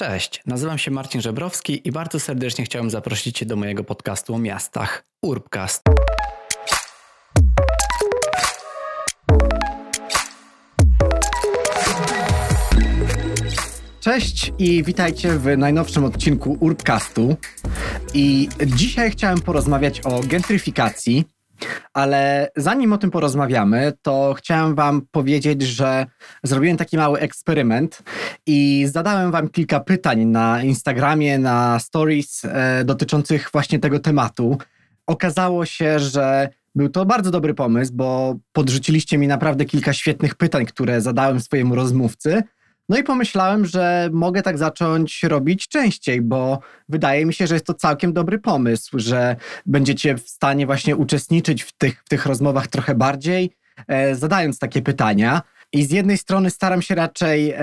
Cześć, nazywam się Marcin Żebrowski i bardzo serdecznie chciałem zaprosić Cię do mojego podcastu o miastach Urbcast. Cześć i witajcie w najnowszym odcinku Urbcastu. I dzisiaj chciałem porozmawiać o gentryfikacji, ale zanim o tym porozmawiamy, to chciałem Wam powiedzieć, że zrobiłem taki mały eksperyment i zadałem Wam kilka pytań na Instagramie, na stories e, dotyczących właśnie tego tematu. Okazało się, że był to bardzo dobry pomysł, bo podrzuciliście mi naprawdę kilka świetnych pytań, które zadałem swojemu rozmówcy. No i pomyślałem, że mogę tak zacząć robić częściej, bo wydaje mi się, że jest to całkiem dobry pomysł, że będziecie w stanie właśnie uczestniczyć w tych, w tych rozmowach trochę bardziej, e, zadając takie pytania. I z jednej strony staram się raczej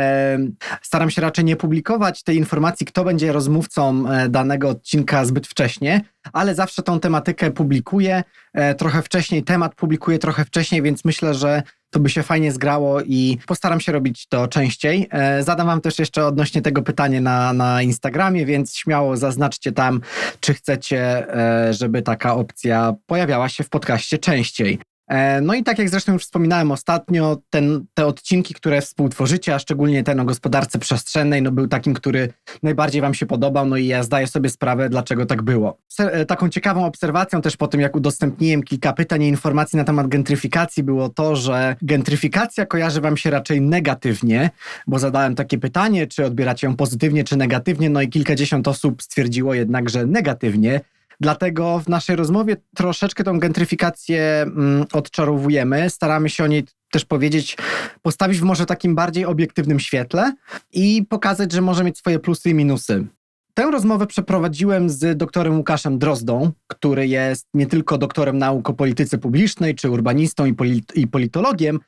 staram się raczej nie publikować tej informacji, kto będzie rozmówcą e, danego odcinka zbyt wcześnie, ale zawsze tą tematykę publikuję e, trochę wcześniej, temat publikuję trochę wcześniej, więc myślę, że to by się fajnie zgrało i postaram się robić to częściej. E, zadam Wam też jeszcze odnośnie tego pytanie na, na Instagramie, więc śmiało zaznaczcie tam, czy chcecie, żeby taka opcja pojawiała się w podcaście częściej. E, no i tak jak zresztą już wspominałem ostatnio, ten, te odcinki, które współtworzycie, a szczególnie ten o gospodarce przestrzennej, no był takim, który najbardziej Wam się podobał, no i ja zdaję sobie sprawę, dlaczego tak było. E, taką ciekawą obserwacją też po tym, jak udostępniłem kilka pytań i informacji na temat gentryfikacji, było to, że gentryfikacja kojarzy Wam się raczej negatywnie, bo zadałem takie pytanie, czy odbieracie ją pozytywnie, czy negatywnie, no i kilkadziesiąt osób stwierdziło jednak, że negatywnie. Dlatego w naszej rozmowie troszeczkę tą gentryfikację mm, odczarowujemy. Staramy się o niej też powiedzieć, postawić w może takim bardziej obiektywnym świetle i pokazać, że może mieć swoje plusy i minusy. Tę rozmowę przeprowadziłem z doktorem Łukaszem Drozdą, który jest nie tylko doktorem nauk o polityce publicznej, czy urbanistą i, polit i politologiem,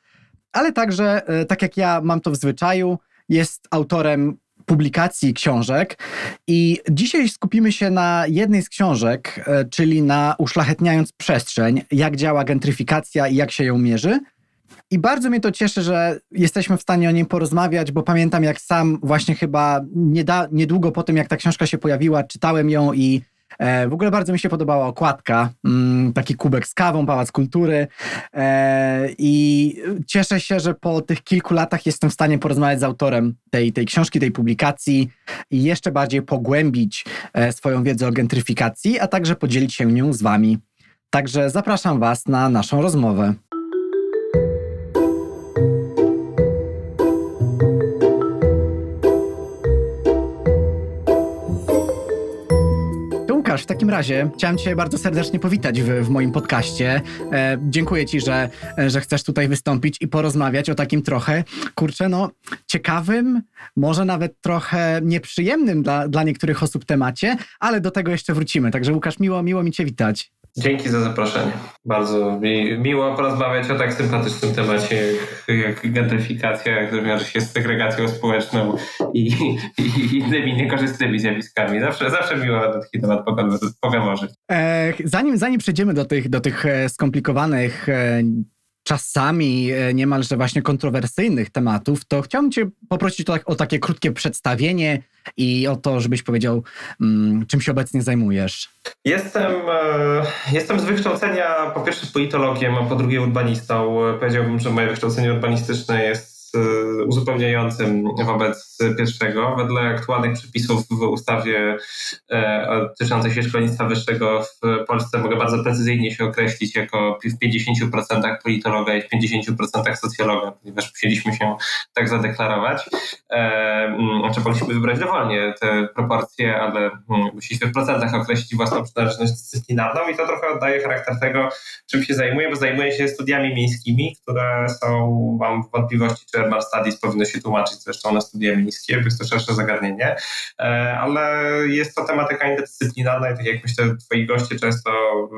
ale także, e, tak jak ja mam to w zwyczaju, jest autorem publikacji książek. I dzisiaj skupimy się na jednej z książek, e, czyli na Uszlachetniając przestrzeń, jak działa gentryfikacja i jak się ją mierzy. I bardzo mnie to cieszy, że jesteśmy w stanie o nim porozmawiać, bo pamiętam, jak sam właśnie chyba niedługo po tym, jak ta książka się pojawiła, czytałem ją i w ogóle bardzo mi się podobała okładka, mm, taki kubek z kawą, Pałac Kultury e, i cieszę się, że po tych kilku latach jestem w stanie porozmawiać z autorem tej, tej książki, tej publikacji i jeszcze bardziej pogłębić e, swoją wiedzę o gentryfikacji, a także podzielić się nią z Wami. Także zapraszam Was na naszą rozmowę. Łukasz, w takim razie chciałem Cię bardzo serdecznie powitać w, w moim podcaście. E, dziękuję Ci, że, że chcesz tutaj wystąpić i porozmawiać o takim trochę, kurczę, no ciekawym, może nawet trochę nieprzyjemnym dla, dla niektórych osób temacie, ale do tego jeszcze wrócimy. Także Łukasz, miło, miło mi Cię witać. Dzięki za zaproszenie. Bardzo mi miło porozmawiać o tak sympatycznym temacie jak gentryfikacja, który wiąże się z segregacją społeczną i, i innymi niekorzystnymi zjawiskami. Zawsze, zawsze miło na taki temat pogaworzyć. E, zanim, zanim przejdziemy do tych, do tych e, skomplikowanych e, czasami e, niemalże właśnie kontrowersyjnych tematów, to chciałbym Cię poprosić o, o takie krótkie przedstawienie i o to, żebyś powiedział, um, czym się obecnie zajmujesz. Jestem, e, jestem z wykształcenia po pierwsze politologiem, a po drugie urbanistą. Powiedziałbym, że moje wykształcenie urbanistyczne jest E, uzupełniającym wobec pierwszego. Wedle aktualnych przepisów w ustawie e, dotyczącej się szkolnictwa wyższego w Polsce mogę bardzo precyzyjnie się określić jako w 50% politologa i w 50% socjologa, ponieważ musieliśmy się tak zadeklarować. E, znaczy, mogliśmy wybrać dowolnie te proporcje, ale mm, musieliśmy w procentach określić własną przynależność dyscyplinarną i to trochę oddaje charakter tego, czym się zajmuję, bo zajmuję się studiami miejskimi, które są, mam wątpliwości, czy Urban Studies powinno się tłumaczyć zresztą na studia miejskie, bo jest to szersze zagadnienie, e, ale jest to tematyka interdyscyplinarna i tak jak myślę, twoi goście często,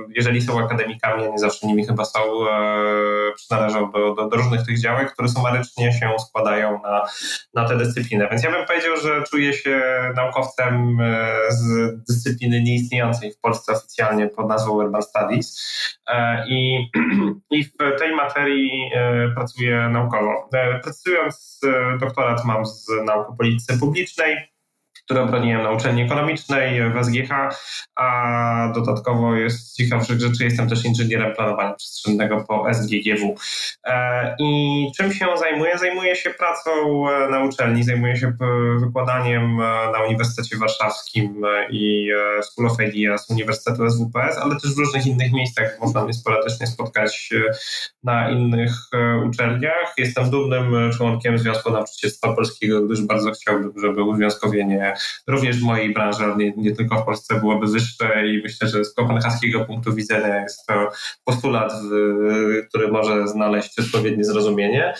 jeżeli są akademikami, a nie zawsze nimi chyba są, e, przynależą do, do, do różnych tych działek, które sumarycznie się składają na, na tę dyscyplinę. Więc ja bym powiedział, że czuję się naukowcem e, z dyscypliny nieistniejącej w Polsce oficjalnie pod nazwą Urban Studies i, i w tej materii pracuję naukowo. E, doktorat mam z nauk o polityce publicznej, które broniłem na uczelni ekonomicznej w SGH, a dodatkowo jest ciekawszych rzeczy, jestem też inżynierem planowania przestrzennego po SGGW. E, I czym się zajmuję? Zajmuję się pracą e, na uczelni, zajmuję się wykładaniem e, na Uniwersytecie Warszawskim i School of Ideas Uniwersytetu SWPS, ale też w różnych innych miejscach można mnie sporadycznie spotkać na innych uczelniach. Jestem dumnym członkiem Związku Nauczycielstwa Polskiego, gdyż bardzo chciałbym, żeby uzwiązkowienie również w mojej branży, nie, nie, tylko w Polsce byłoby wyższe i myślę, że z kopenhaskiego punktu widzenia jest to postulat, który może znaleźć odpowiednie zrozumienie.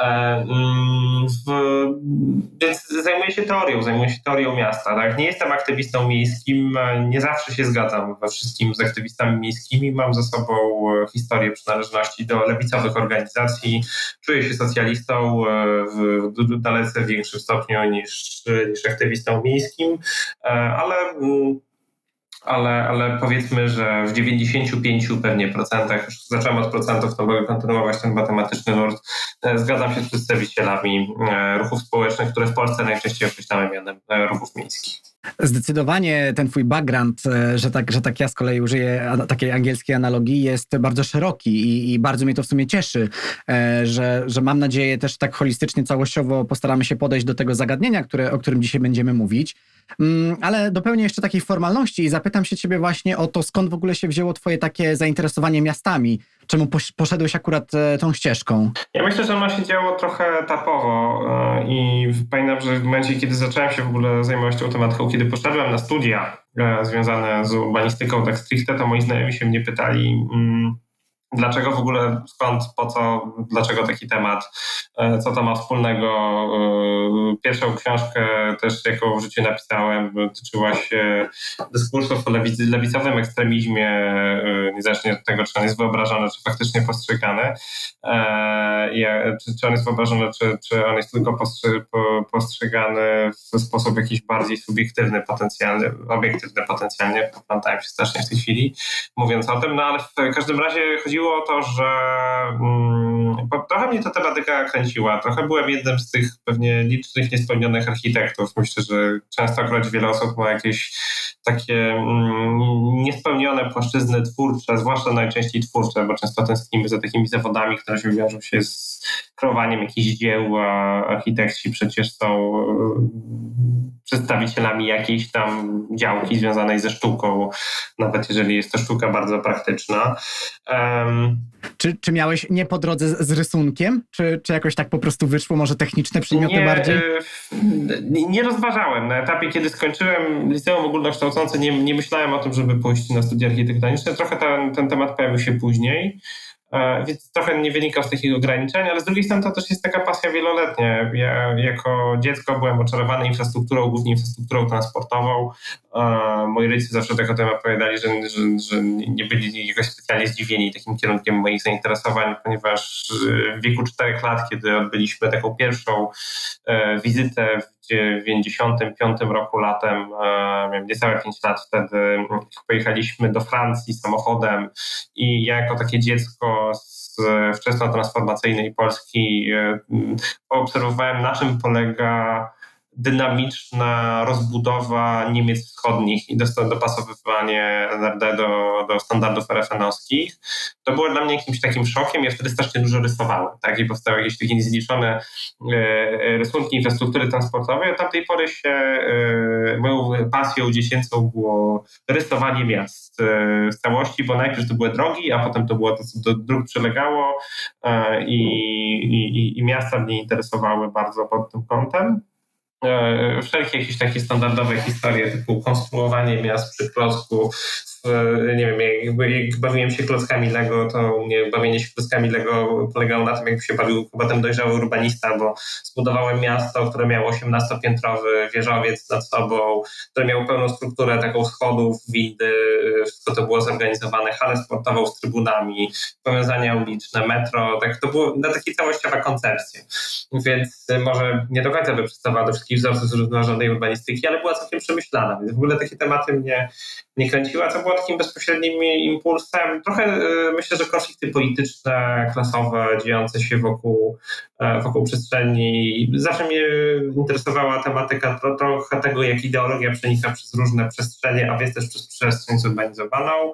E, mm, w, więc zajmuję się teorią, zajmuję się teorią miasta. Tak? Nie jestem aktywistą miejskim, nie zawsze się zgadzam we wszystkim z aktywistami miejskimi. Mam za sobą historię przynależności do lewicowych organizacji. Czuję się socjalistą e, w dalece większym stopniu niż, niż aktywistą miejskim, e, ale mm, ale, ale powiedzmy, że w 95 pewnie procentach, już zacząłem od procentów, to mogę kontynuować ten matematyczny nurt, e, zgadzam się z przedstawicielami e, ruchów społecznych, które w Polsce najczęściej określamy mianem ruchów miejskich. Zdecydowanie ten twój background, że tak, że tak ja z kolei użyję takiej angielskiej analogii, jest bardzo szeroki i, i, bardzo mnie to w sumie cieszy, że, że mam nadzieję też tak holistycznie, całościowo postaramy się podejść do tego zagadnienia, które, o którym dzisiaj będziemy mówić. Mm, ale dopełnię jeszcze takiej formalności i zapytam się ciebie właśnie o to, skąd w ogóle się wzięło twoje takie zainteresowanie miastami? Czemu poszedłeś akurat e, tą ścieżką? Ja myślę, że ono się działo trochę etapowo e, i pamiętam, że w momencie, kiedy zacząłem się w ogóle zajmować tą tematyką, kiedy poszedłem na studia e, związane z urbanistyką tak stricte, to moi znajomi się mnie pytali, mm, Dlaczego w ogóle, skąd, po co, dlaczego taki temat, e, co to ma wspólnego? E, pierwszą książkę też, jaką w życiu napisałem, dotyczyła się dyskursów o lewicowym ekstremizmie, e, niezależnie od tego, czy on jest wyobrażony, czy faktycznie postrzegany. Czy, on jest wyobrażony, czy, czy on jest tylko postrzegany w sposób jakiś bardziej subiektywny, potencjalny, obiektywny potencjalnie. Poplątałem się strasznie w tej chwili, mówiąc o tym, no ale w każdym razie chodziło chodziło o to, że mm, trochę mnie ta tematyka kręciła. Trochę byłem jednym z tych pewnie licznych, niespełnionych architektów. Myślę, że częstokroć wiele osób ma jakieś takie mm, niespełnione płaszczyzny twórcze, zwłaszcza najczęściej twórcze, bo często tęsknimy za takimi zawodami, które się wiążą się z kreowaniem jakichś dzieł, a architekci przecież są przedstawicielami jakiejś tam działki związanej ze sztuką, nawet jeżeli jest to sztuka bardzo praktyczna. Um, czy, czy miałeś nie po drodze z rysunkiem? Czy, czy jakoś tak po prostu wyszło, może techniczne przedmioty nie, bardziej? Nie, nie rozważałem. Na etapie, kiedy skończyłem liceum ogólnokształcące, nie, nie myślałem o tym, żeby pójść na studia architektoniczne. Trochę ten, ten temat pojawił się później. E, więc trochę nie wynika z takich ograniczeń, ale z drugiej strony to też jest taka pasja wieloletnia. Ja jako dziecko byłem oczarowany infrastrukturą, głównie infrastrukturą transportową. E, moi rodzice zawsze tak o tym opowiadali, że, że, że nie byli jakoś specjalnie zdziwieni takim kierunkiem moich zainteresowań, ponieważ w wieku czterech lat, kiedy odbyliśmy taką pierwszą e, wizytę w 95 roku latem, miałem niecałe 5 lat wtedy, pojechaliśmy do Francji samochodem i ja jako takie dziecko z wczesno-transformacyjnej Polski obserwowałem na czym polega dynamiczna rozbudowa Niemiec wschodnich i dopasowywanie NRD do, do standardów RFN-owskich. To było dla mnie jakimś takim szokiem. Ja wtedy strasznie dużo rysowałem. Tak? I powstały jakieś takie niezliczone e, rysunki infrastruktury transportowej. Od tamtej pory się e, moją pasją dziecięcą było rysowanie miast e, w całości, bo najpierw to były drogi, a potem to było to, co do dróg przylegało i, i, i miasta mnie interesowały bardzo pod tym kątem. E, wszelkie jakieś takie standardowe historie typu konstruowanie miast przy klocku, nie wiem, jak, bawiłem się klockami Lego, to u mnie bawienie się klockami Lego polegało na tym, jak się bawił potem dojrzały urbanista, bo zbudowałem miasto, które miało 18-piętrowy wieżowiec nad sobą, które miało pełną strukturę taką schodów, windy, wszystko to było zorganizowane, halę sportową z trybunami, powiązania uliczne, metro, tak to było na takie całościowa koncepcja. Więc może nie do końca by przystawała do wszystkich wzorców zrównoważonej urbanistyki, ale była całkiem przemyślana, więc w ogóle takie tematy mnie, mnie kręciła, co było było takim bezpośrednim impulsem. Trochę myślę, że konflikty polityczne, klasowe, dziejące się wokół, wokół przestrzeni. Zawsze mnie interesowała tematyka trochę tego, jak ideologia przenika przez różne przestrzenie, a więc też przez przestrzeń zurbanizowaną.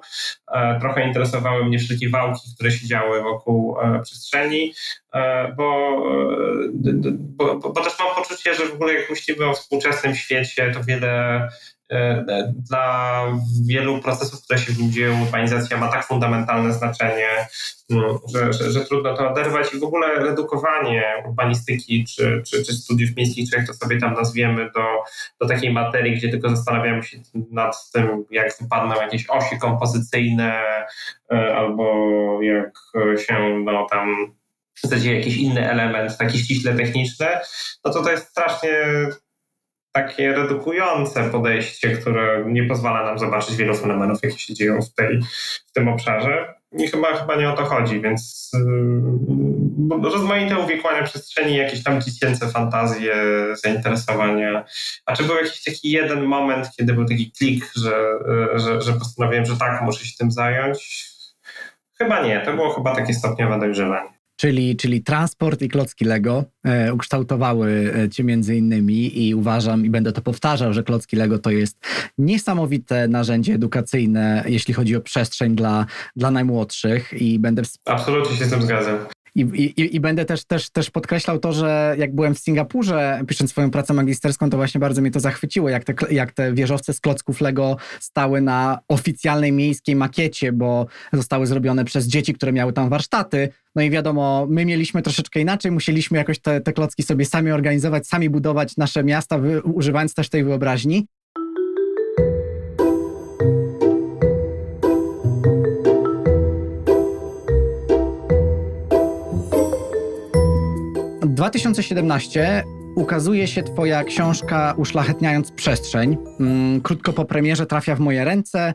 Trochę interesowały mnie wszelkie wałki, które się działy wokół przestrzeni, bo, bo, bo, bo też mam poczucie, że w ogóle jak myślimy o współczesnym świecie, to wiele E, dla wielu procesów, które się w dzieją, urbanizacja ma tak fundamentalne znaczenie, mm, że, że, że, trudno to oderwać. I w ogóle redukowanie urbanistyki czy, czy, czy studiów miejskich, czy jak to sobie tam nazwiemy, do, do takiej materii, gdzie tylko zastanawiamy się nad tym, jak wypadną jakieś osi kompozycyjne e, albo jak się no, tam zadzieje jakiś inny element, taki ściśle techniczny, no to to jest strasznie takie redukujące podejście, które nie pozwala nam zobaczyć wielu fenomenów, jakie się dzieją w, tej, w tym obszarze. I chyba, chyba nie o to chodzi, więc yy, rozmaite uwikłania przestrzeni, jakieś tam dziecięce fantazje, zainteresowania. A czy był jakiś taki jeden moment, kiedy był taki klik, że, yy, że, że postanowiłem, że tak, muszę się tym zająć? Chyba nie, to było chyba takie stopniowe dojrzewanie czyli, czyli transport i klocki Lego e, ukształtowały e, cię między innymi i uważam i będę to powtarzał, że klocki Lego to jest niesamowite narzędzie edukacyjne, jeśli chodzi o przestrzeń dla, dla najmłodszych i będę... Absolutnie się z tym zgadzam. I, i, I, będę też, też, też podkreślał to, że jak byłem w Singapurze, pisząc swoją pracę magisterską, to właśnie bardzo mnie to zachwyciło, jak te, jak te wieżowce z klocków Lego stały na oficjalnej miejskiej makiecie, bo zostały zrobione przez dzieci, które miały tam warsztaty. No i wiadomo, my mieliśmy troszeczkę inaczej, musieliśmy jakoś te, te klocki sobie sami organizować, sami budować nasze miasta, używając też tej wyobraźni. 2017 ukazuje się Twoja książka Uszlachetniając przestrzeń. Mm, krótko po premierze trafia w moje ręce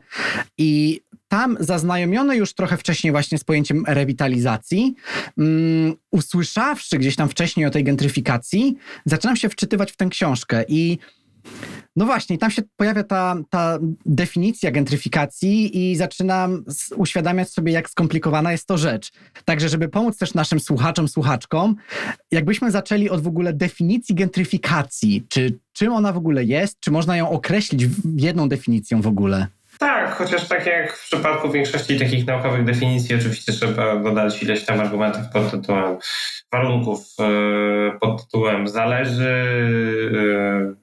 i tam zaznajomiony już trochę wcześniej właśnie z pojęciem rewitalizacji, um, usłyszawszy gdzieś tam wcześniej o tej gentryfikacji, zaczynam się wczytywać w tę książkę i no właśnie, tam się pojawia ta, ta definicja gentryfikacji i zaczynam uświadamiać sobie, jak skomplikowana jest to rzecz. Także, żeby pomóc też naszym słuchaczom, słuchaczkom, jakbyśmy zaczęli od w ogóle definicji gentryfikacji, czy czym ona w ogóle jest, czy można ją określić jedną definicją w ogóle? Tak, chociaż tak jak w przypadku większości takich naukowych definicji, oczywiście trzeba dodać ileś tam argumentów pod tytułem warunków, e, pod tytułem zależy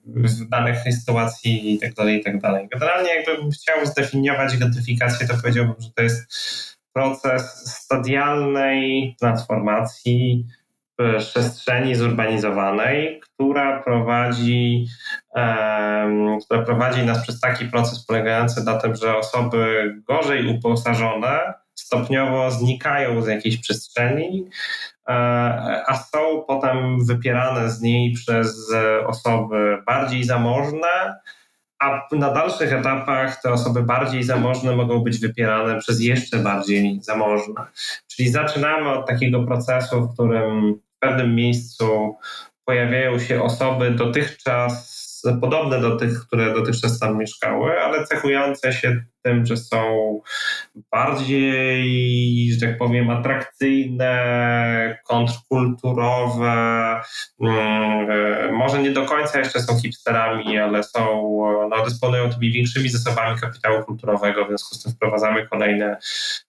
e, w danej sytuacji i tak dalej, i tak dalej. Generalnie jakbym chciał zdefiniować gentryfikację, to powiedziałbym, że to jest proces stadialnej transformacji przestrzeni zurbanizowanej, która prowadzi, która prowadzi nas przez taki proces polegający na tym, że osoby gorzej uposażone stopniowo znikają z jakiejś przestrzeni, e, a są potem wypierane z niej przez osoby bardziej zamożne, a na dalszych etapach te osoby bardziej zamożne mogą być wypierane przez jeszcze bardziej zamożne. Czyli zaczynamy od takiego procesu, w którym pewnym miejscu pojawiają się osoby dotychczas podobne do tych, które dotychczas tam mieszkały, ale cechujące się tym, że są bardziej, że tak powiem, atrakcyjne, kontrkulturowe, mm, e, może nie do końca jeszcze są hipsterami, ale są, no, dysponują tymi większymi zasobami kapitału kulturowego, w związku z tym wprowadzamy kolejne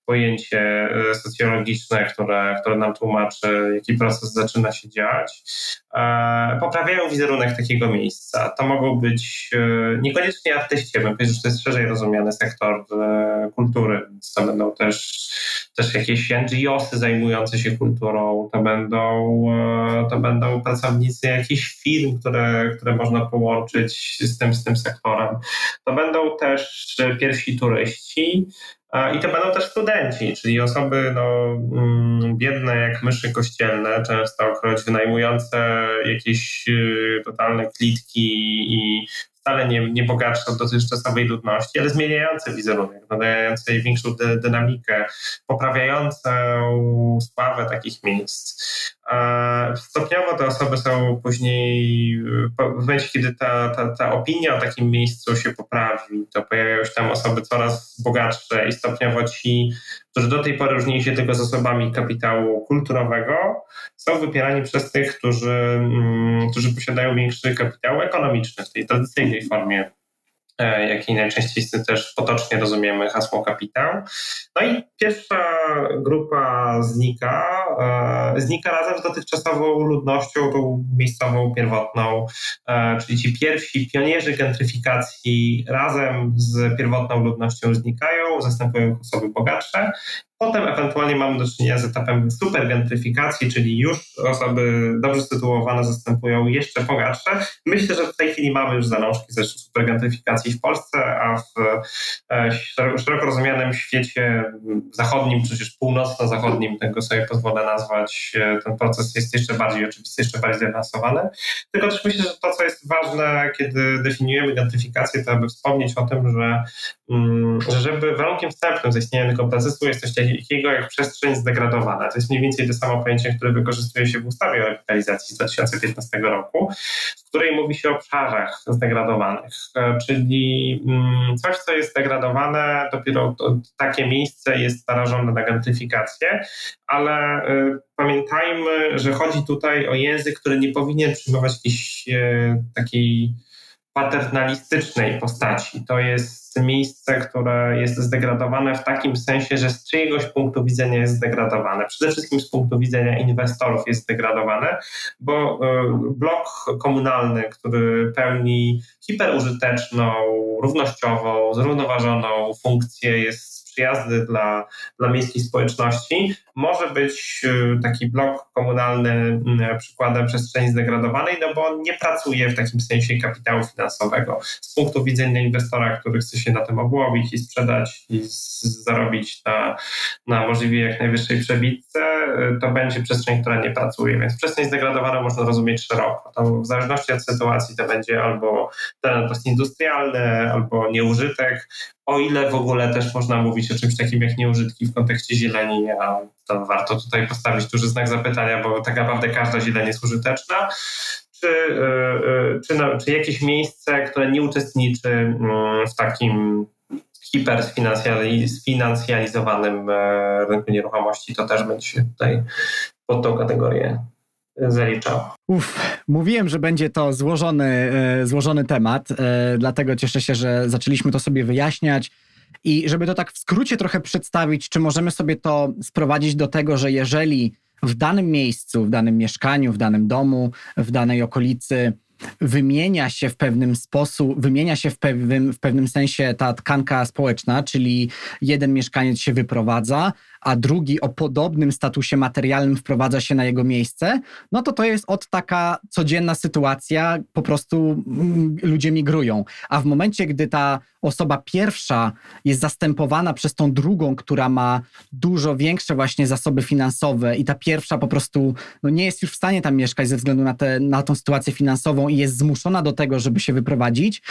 pojęcie e, socjologiczne, które, które nam tłumaczy, jaki proces zaczyna się dziać. E, poprawiają wizerunek takiego miejsca. To mogą być niekoniecznie artyści, bym powiedział, że to jest szerzej rozumiany sektor sektor e, kultury, więc to będą też, też jakieś NGOsy zajmujące się kulturą, to będą, e, to będą pracownicy jakichś firm, które, które można połączyć z tym, z tym sektorem. To będą też pierwsi turyści, i to będą też studenci, czyli osoby no, mm, biedne jak myszy kościelne, często wynajmujące jakieś y, totalne klitki i wcale nie, nie bogatsze od dotychczasowej ludności, ale zmieniające wizerunek, nadające większą dy, dynamikę, poprawiającą sławę takich miejsc. Stopniowo te osoby są później, w momencie kiedy ta, ta, ta opinia o takim miejscu się poprawi, to pojawiają się tam osoby coraz bogatsze i stopniowo ci, którzy do tej pory różnili się tylko z osobami kapitału kulturowego, są wypierani przez tych, którzy, mm, którzy posiadają większy kapitał ekonomiczny w tej tradycyjnej formie E, jakiej najczęściej też potocznie rozumiemy hasło kapitał. No i pierwsza grupa znika, znika razem z dotychczasową ludnością, tą miejscową, pierwotną, e, czyli ci pierwsi pionierzy gentryfikacji razem z pierwotną ludnością znikają, zastępują osoby bogatsze Potem ewentualnie mamy do czynienia z etapem supergentryfikacji, czyli już osoby dobrze sytuowane zastępują jeszcze bogatsze. Myślę, że w tej chwili mamy już zalążki ze supergentryfikacji w Polsce, a w e, szeroko rozumianym świecie zachodnim, też północno-zachodnim, tego sobie pozwolę nazwać, e, ten proces jest jeszcze bardziej oczywisty, jeszcze bardziej zaawansowany. Tylko też myślę, że to, co jest ważne, kiedy definiujemy gentryfikację, to aby wspomnieć o tym, że, mm, że żeby warunkiem wstępnym zaistnienia tego procesu jest coś takiego jak przestrzeń zdegradowana. To jest mniej więcej to samo pojęcie, które wykorzystuje się w ustawie o rewitalizacji z 2015 roku, w której mówi się o obszarach zdegradowanych, e, czyli mm, coś, co jest zdegradowane, dopiero takie miejsce jest narażone na gentryfikację, ale e, pamiętajmy, że chodzi tutaj o język, który nie powinien przyjmować jakiejś e, takiej paternalistycznej postaci. To jest miejsce, które jest zdegradowane w takim sensie, że z czyjegoś punktu widzenia jest zdegradowane. Przede wszystkim z punktu widzenia inwestorów jest zdegradowane, bo e, blok komunalny, który pełni hiperużyteczną, równościową, zrównoważoną funkcję, jest przyjazny dla, dla miejskiej społeczności, może być y, taki blok komunalny mm, przykładem przestrzeni zdegradowanej, no bo on nie pracuje w takim sensie kapitału finansowego. Z punktu widzenia inwestora, który chce się na tym obłowić i sprzedać i zarobić na, na możliwie jak najwyższej przebitce, y, to będzie przestrzeń, która nie pracuje. Więc przestrzeń zdegradowaną można rozumieć szeroko. To w zależności od sytuacji to będzie albo teren postindustrialny, albo nieużytek, o ile w ogóle też można mówić o czymś takim jak nieużytki w kontekście zieleni, a to warto tutaj postawić duży znak zapytania, bo tak naprawdę każda zieleń jest użyteczna. Czy, yy, czy, no, czy jakieś miejsce, które nie uczestniczy mm, w takim hipersfinansjalizowanym e, rynku nieruchomości, to też będzie się tutaj pod tą kategorię zaliczał. Uf, mówiłem, że będzie to złożony, e, złożony temat, e, dlatego cieszę się, że zaczęliśmy to sobie wyjaśniać. I żeby to tak w skrócie trochę przedstawić, czy możemy sobie to sprowadzić do tego, że jeżeli w danym miejscu, w danym mieszkaniu, w danym domu, w danej okolicy wymienia się w pewnym sposób, wymienia się w pewnym, w pewnym sensie ta tkanka społeczna, czyli jeden mieszkaniec się wyprowadza, a drugi o podobnym statusie materialnym wprowadza się na jego miejsce, no to to jest od taka codzienna sytuacja, po prostu mm, ludzie migrują. A w momencie, gdy ta osoba pierwsza jest zastępowana przez tą drugą, która ma dużo większe właśnie zasoby finansowe i ta pierwsza po prostu no nie jest już w stanie tam mieszkać ze względu na, te, na tą sytuację finansową i jest zmuszona do tego, żeby się wyprowadzić,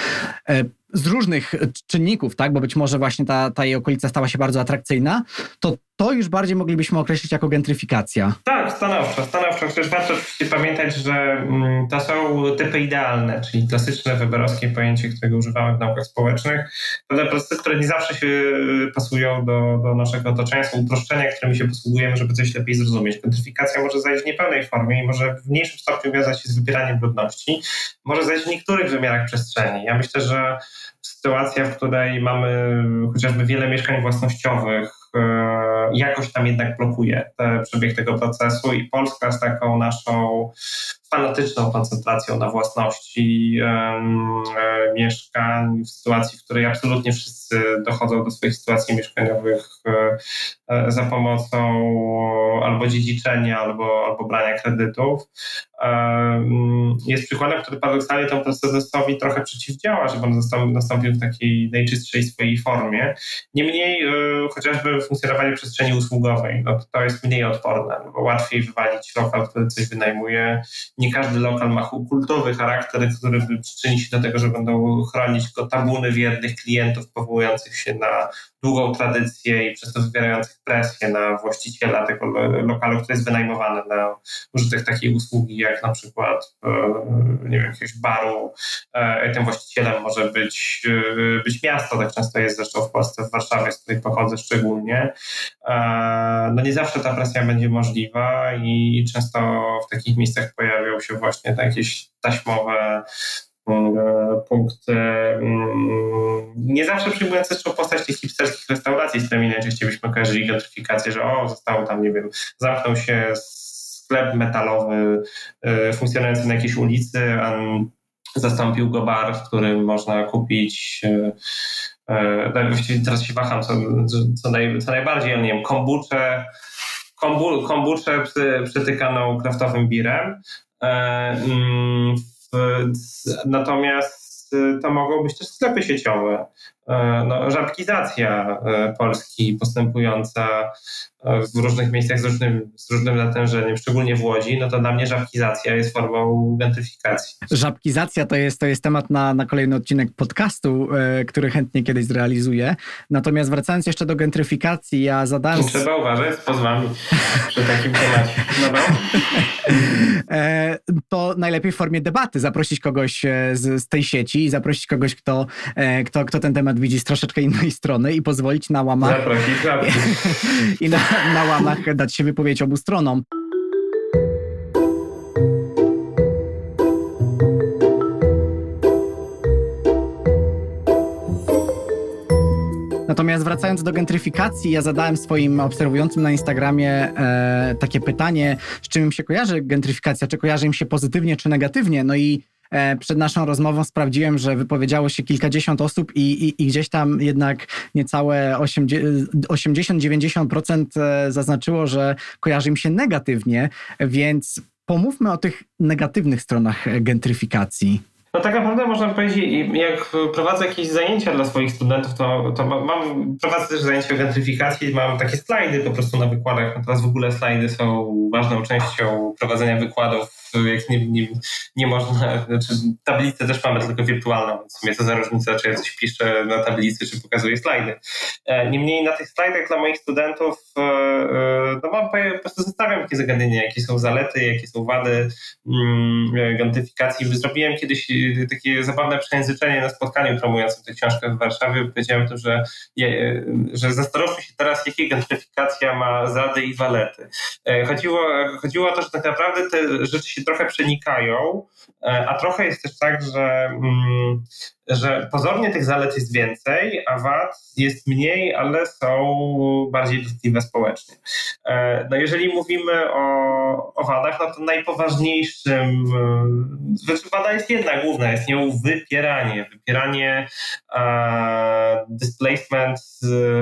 e, z różnych czynników, tak, bo być może właśnie ta, ta jej okolica stała się bardzo atrakcyjna, to to już bardziej moglibyśmy określić jako gentryfikacja. Tak, stanowczo, stanowczo. Chociaż warto pamiętać, że mm, to są typy idealne, czyli klasyczne weberowskie pojęcie, którego używamy w naukach społecznych. Pewne procesy, które nie zawsze się y, pasują do, do naszego otoczenia, są uproszczenia, którymi się posługujemy, żeby coś lepiej zrozumieć. Gentryfikacja może zajść w niepełnej formie i może w mniejszym stopniu wiązać się z wybieraniem ludności, może zajść w niektórych wymiarach przestrzeni. Ja myślę, że sytuacja, w której mamy chociażby wiele mieszkań własnościowych, jakoś tam jednak blokuje te, przebieg tego procesu i Polska z taką naszą fanatyczną koncentracją na własności e, mieszkań w sytuacji, w której absolutnie wszyscy dochodzą do swoich sytuacji mieszkaniowych e, za pomocą albo dziedziczenia, albo, albo brania kredytów. Jest przykładem, który paradoksalnie temu procesowi trochę przeciwdziała, żeby on nastąpił w takiej najczystszej swojej formie. Niemniej chociażby funkcjonowanie przestrzeni usługowej, no to jest mniej odporne, bo łatwiej wywalić lokal, który coś wynajmuje, nie każdy lokal ma kultowy charakter, który przyczyni się do tego, że będą chronić go tabuny wiernych klientów powołujących się na długą tradycję i przez to wywierających presję na właściciela tego lokalu, który jest wynajmowany na użytek takiej usługi, jak na przykład e, nie wiem, jakiegoś baru. E, tym właścicielem może być, e, być miasto, tak często jest zresztą w Polsce, w Warszawie, z której pochodzę szczególnie. No nie zawsze ta presja będzie możliwa i często w takich miejscach pojawią się właśnie jakieś taśmowe punkty, mm, nie zawsze przyjmując zresztą postać tych hipsterskich restauracji, z którymi najczęściej byśmy kojarzyli gentryfikację, że o, zostało tam, nie wiem, zamknął się sklep metalowy y, funkcjonujący na jakiejś ulicy, a zastąpił go bar, w którym można kupić y, właściwie teraz się waham, co, co, naj, co najbardziej, nie wiem, kombuczę, kombu, kombuczę przytykaną kraftowym birem. Natomiast to mogą być też sklepy sieciowe. No, żabkizacja Polski postępująca w różnych miejscach z różnym, z różnym natężeniem, szczególnie w Łodzi, no to dla mnie żabkizacja jest formą gentryfikacji. Żabkizacja to jest, to jest temat na, na kolejny odcinek podcastu, e, który chętnie kiedyś zrealizuję. Natomiast wracając jeszcze do gentryfikacji, ja zadałem... Trzeba uważać z pozwami przy takim temacie. No, no. E, to najlepiej w formie debaty zaprosić kogoś e, z, z tej sieci i zaprosić kogoś, kto, e, kto, kto ten temat widzi z troszeczkę innej strony i pozwolić na łamach... Zaprosić, I na, na łamach dać się wypowiedzieć obu stronom. Natomiast wracając do gentryfikacji, ja zadałem swoim obserwującym na Instagramie e, takie pytanie, z czym się kojarzy gentryfikacja, czy kojarzy im się pozytywnie, czy negatywnie. No i przed naszą rozmową sprawdziłem, że wypowiedziało się kilkadziesiąt osób i, i, i gdzieś tam jednak niecałe 80-90% e, zaznaczyło, że kojarzy im się negatywnie, więc pomówmy o tych negatywnych stronach gentryfikacji. No tak naprawdę można powiedzieć, jak prowadzę jakieś zajęcia dla swoich studentów, to, to mam, prowadzę też zajęcia o gentryfikacji, mam takie slajdy po prostu na wykładach. No teraz w ogóle slajdy są ważną częścią prowadzenia wykładów jak nie, nie, nie można, znaczy tablicę też mamy tylko wirtualną, więc w sumie za różnica, czy ja coś piszę na tablicy, czy pokazuję slajdy. E, niemniej na tych slajdach dla moich studentów e, e, no mam po prostu zestawiam takie zagadnienia, jakie są zalety, jakie są wady mm, gentyfikacji. Zrobiłem kiedyś takie zabawne przejęzyczenie na spotkaniu promującym tę książkę w Warszawie. Powiedziałem to, że, że zastanówmy się teraz, jakie gentyfikacja ma zady i walety. Chodziło, chodziło o to, że tak naprawdę te rzeczy się trochę przenikają, e, a trochę jest też tak, że, mm, że pozornie tych zalet jest więcej, a wad jest mniej, ale są bardziej dotkliwe społecznie. E, no jeżeli mówimy o, o wadach, no to najpoważniejszym, e, znaczy wada jest jedna główna, jest nią wypieranie. Wypieranie displacement,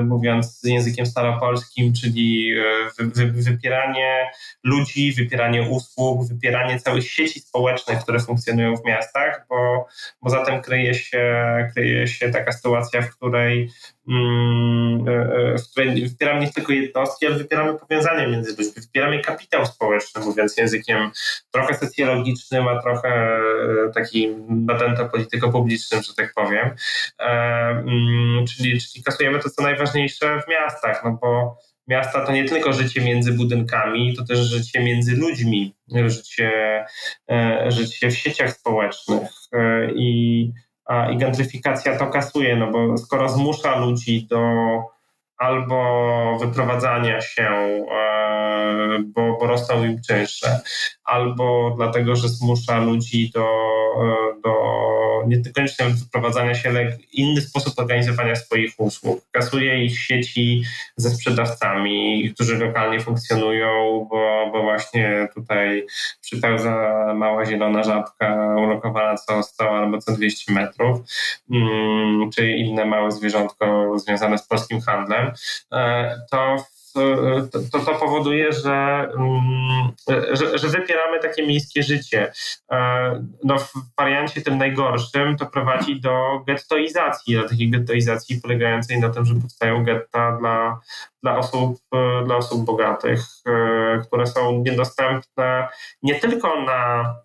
mówiąc językiem staropolskim, czyli wy, wy, wypieranie ludzi, wypieranie usług, wypieranie całych sieci społecznych, które funkcjonują w miastach, bo, bo zatem kryje się, kryje się taka sytuacja, w której, mm, e, e, w której wypieramy nie tylko jednostki, ale wypieramy powiązania między ludźmi, wypieramy kapitał społeczny, mówiąc językiem trochę socjologicznym, a trochę e, takim nadęto polityko-publicznym, że tak powiem. Mm, czyli, czyli kasujemy to, co najważniejsze w miastach, no bo miasta to nie tylko życie między budynkami, to też życie między ludźmi, życie, e, życie w sieciach społecznych e, i, i gentryfikacja to kasuje, no bo skoro zmusza ludzi do albo wyprowadzania się, e, bo, bo rosną im czynsze, albo dlatego, że zmusza ludzi do, do nie tylko wyprowadzania się, ale inny sposób organizowania swoich usług. Kasuje ich sieci ze sprzedawcami, którzy lokalnie funkcjonują, bo, bo właśnie tutaj przypełza mała zielona żabka ulokowana co 100 albo co 200 metrów, mm, czy inne małe zwierzątko związane z polskim handlem, e, to to, to, to powoduje, że, mm, że, że, wypieramy takie miejskie życie. E, no, w wariancie tym najgorszym to prowadzi do gettoizacji, do takiej gettoizacji polegającej na tym, że powstają getta dla, dla, osób, dla osób bogatych, e, które są niedostępne nie tylko na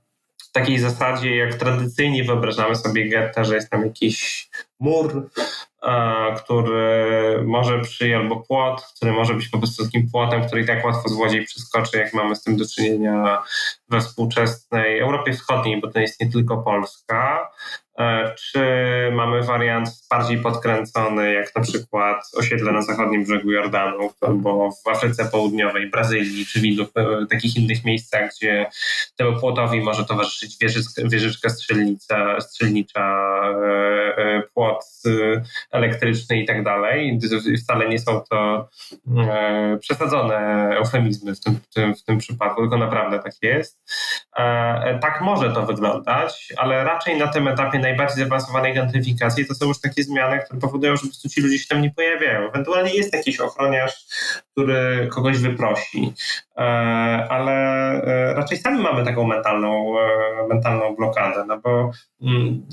takiej zasadzie, jak tradycyjnie wyobrażamy sobie getta, że jest tam jakiś mur, który może przyjść, albo płot, który może być po prostu takim płotem, który i tak łatwo złodziej przeskoczy, jak mamy z tym do czynienia we współczesnej Europie Wschodniej, bo to jest nie tylko Polska. E, czy mamy wariant bardziej podkręcony, jak na przykład osiedle na zachodnim brzegu Jordanu, albo w Afryce Południowej, Brazylii, czy w innych, e, takich innych miejscach, gdzie temu płotowi może towarzyszyć wieżyczka strzelnica, strzelnicza, e, płot elektryczny i tak dalej. Wcale nie są to przesadzone eufemizmy w tym, w tym, w tym przypadku, tylko naprawdę tak jest. Tak może to wyglądać, ale raczej na tym etapie najbardziej zaawansowanej gentryfikacji, to są już takie zmiany, które powodują, że po prostu ci ludzie się tam nie pojawiają. Ewentualnie jest jakiś ochroniarz, który kogoś wyprosi, ale e, raczej sami mamy taką mentalną, e, mentalną blokadę, no bo mm,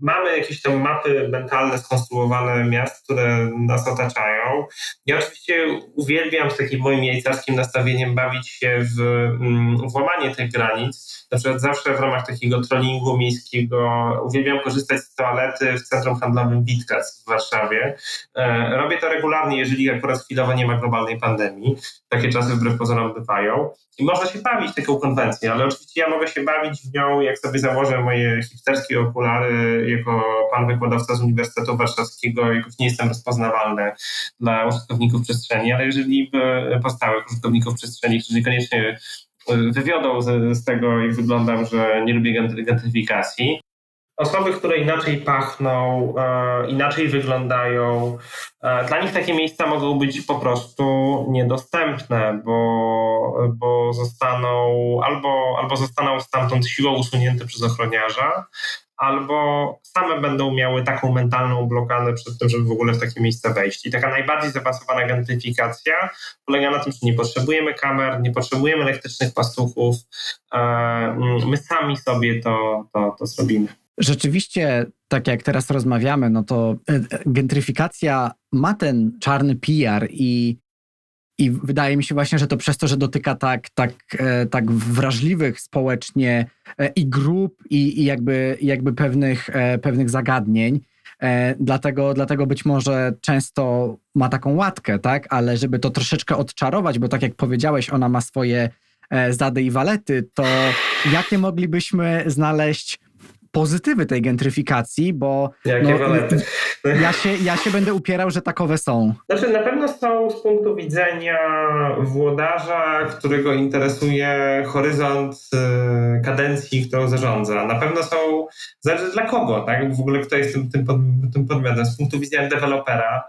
mamy jakieś tam mapy mentalne skonstruowane miast, które nas otaczają. Ja oczywiście uwielbiam z takim moim jajcarskim nastawieniem bawić się w, mm, w łamanie tych granic. Na przykład zawsze w ramach takiego trollingu miejskiego uwielbiam korzystać z toalety w centrum handlowym Witkac w Warszawie. Robię to regularnie, jeżeli akurat chwilowo nie ma globalnej pandemii. Takie czasy wbrew pozorom bywają. I można się bawić taką konwencją, ale oczywiście ja mogę się bawić w nią, jak sobie założę moje hipsterskie okulary jako pan wykładowca z Uniwersytetu Warszawskiego, jakoś nie jestem rozpoznawalny dla użytkowników przestrzeni, ale jeżeli powstałych użytkowników przestrzeni, którzy niekoniecznie e, wywiodą z, z, tego, jak wyglądam, że nie lubię gentryfikacji, osoby, które inaczej pachną, e, inaczej wyglądają, e, dla nich takie miejsca mogą być po prostu niedostępne, bo, bo zostaną albo, albo zostaną stamtąd siłą usunięte przez ochroniarza, albo same będą miały taką mentalną blokadę przed tym, żeby w ogóle w takie miejsce wejść. I taka najbardziej zaawansowana gentyfikacja polega na tym, że nie potrzebujemy kamer, nie potrzebujemy elektrycznych pastuchów, e, my sami sobie to, to, to zrobimy. Rzeczywiście, tak jak teraz rozmawiamy, no to e, e, gentryfikacja ma ten czarny PR i, i wydaje mi się właśnie, że to przez to, że dotyka tak, tak, e, tak wrażliwych społecznie i grup, i, i jakby, jakby pewnych, pewnych zagadnień. Dlatego, dlatego być może często ma taką łatkę, tak? Ale żeby to troszeczkę odczarować, bo tak jak powiedziałeś, ona ma swoje zady i walety, to jakie moglibyśmy znaleźć pozytywy tej gentryfikacji, bo no, ja, się, ja się będę upierał, że takowe są. Znaczy na pewno są z punktu widzenia włodarza, którego interesuje horyzont y, kadencji, którą zarządza. Na pewno są, zależy dla kogo, tak? W ogóle kto jest tym, tym, tym podmiotem. Z punktu widzenia dewelopera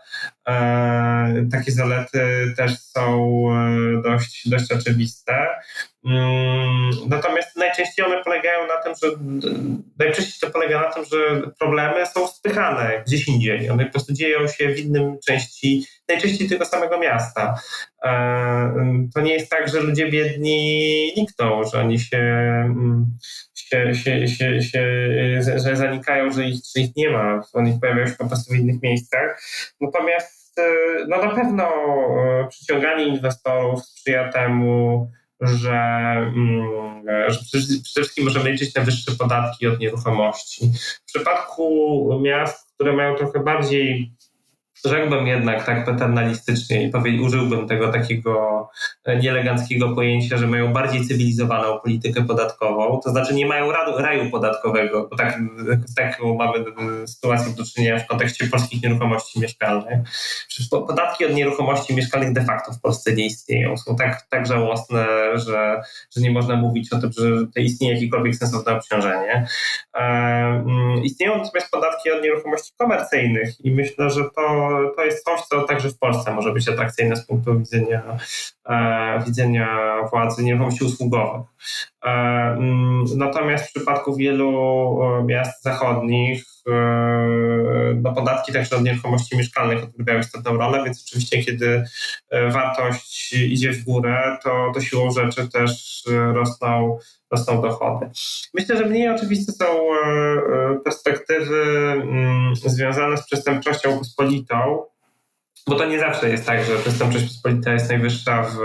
e, takie zalety też są e, dość, dość oczywiste. Mm, natomiast najczęściej one polegają na tym, że najczęściej to polega na tym, że problemy są spychane gdzieś indziej. One po prostu dzieją się w innym części, najczęściej tego samego miasta. E, to nie jest tak, że ludzie biedni nikną, że oni się, mm, się, się, się, się że zanikają, że ich, że ich nie ma. Oni pojawiają się po prostu w innych miejscach. Natomiast e, no na pewno e, przyciąganie inwestorów sprzyja temu, że, mm, że przede wszystkim możemy liczyć na wyższe podatki od nieruchomości. W przypadku miast, które mają trochę bardziej Rzekłbym jednak tak paternalistycznie i powie, użyłbym tego takiego nieeleganckiego pojęcia, że mają bardziej cywilizowaną politykę podatkową, to znaczy nie mają raju podatkowego, bo tak, taką mamy sytuację do czynienia w kontekście polskich nieruchomości mieszkalnych. Przecież podatki od nieruchomości mieszkalnych de facto w Polsce nie istnieją. Są tak, tak żałosne, że, że nie można mówić o tym, że to istnieje jakiekolwiek sensowne obciążenie. E, istnieją natomiast podatki od nieruchomości komercyjnych i myślę, że to to jest coś, co także w Polsce może być atrakcyjne z punktu widzenia, e, widzenia władzy nieruchomości usługowych. E, mm, natomiast w przypadku wielu e, miast zachodnich e, no podatki także od nieruchomości mieszkalnych odgrywają istotną rolę, więc oczywiście kiedy wartość idzie w górę, to, to siłą rzeczy też rosną rosną dochody. Myślę, że mniej oczywiste są perspektywy mm, związane z przestępczością pospolitą, bo to nie zawsze jest tak, że przestępczość pospolita jest najwyższa w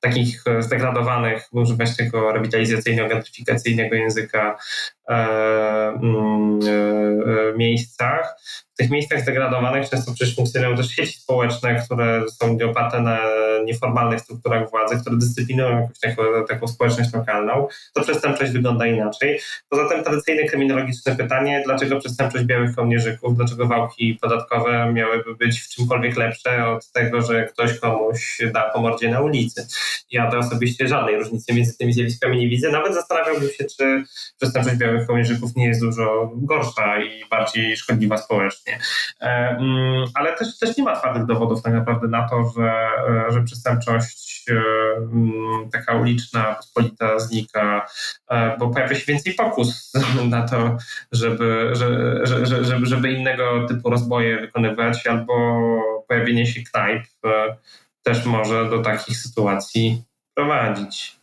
takich zdegradowanych, używać tego rewitalizacyjno-gentryfikacyjnego języka e, mm, e, e, miejscach w tych miejscach zdegradowanych często przecież funkcjonują też sieci społeczne, które są oparte na nieformalnych strukturach władzy, które dyscyplinują jakąś taką, taką społeczność lokalną, to przestępczość wygląda inaczej. Poza tym tradycyjne kryminologiczne pytanie, dlaczego przestępczość białych kołnierzyków, dlaczego wałki podatkowe miałyby być w czymkolwiek lepsze od tego, że ktoś komuś da po mordzie na ulicy. Ja to osobiście żadnej różnicy między tymi zjawiskami nie widzę. Nawet zastanawiałbym się, czy przestępczość białych kołnierzyków nie jest dużo gorsza i bardziej szkodliwa społecznie. E, mm, ale też, też nie ma twardych dowodów tak naprawdę na to, że, e, że przestępczość e, mm, taka uliczna, pospolita znika, bo pojawia się więcej pokus na to, żeby, żeby, żeby, innego typu rozboje wykonywać, albo pojawienie się knajp też może do takich sytuacji prowadzić.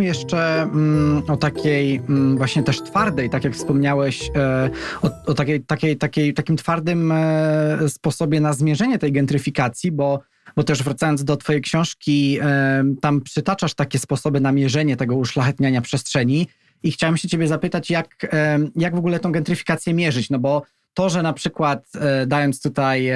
Jeszcze mm, o takiej mm, właśnie też twardej, tak jak wspomniałeś, e, o, o, takiej, takiej, takiej, takim twardym e, sposobie na zmierzenie tej gentryfikacji, bo bo też wracając do Twojej książki, e, tam przytaczasz takie sposoby na mierzenie tego uszlachetniania przestrzeni. I chciałem się Ciebie zapytać, jak, jak w ogóle tą gentryfikację mierzyć? No bo to, że na przykład, e, dając tutaj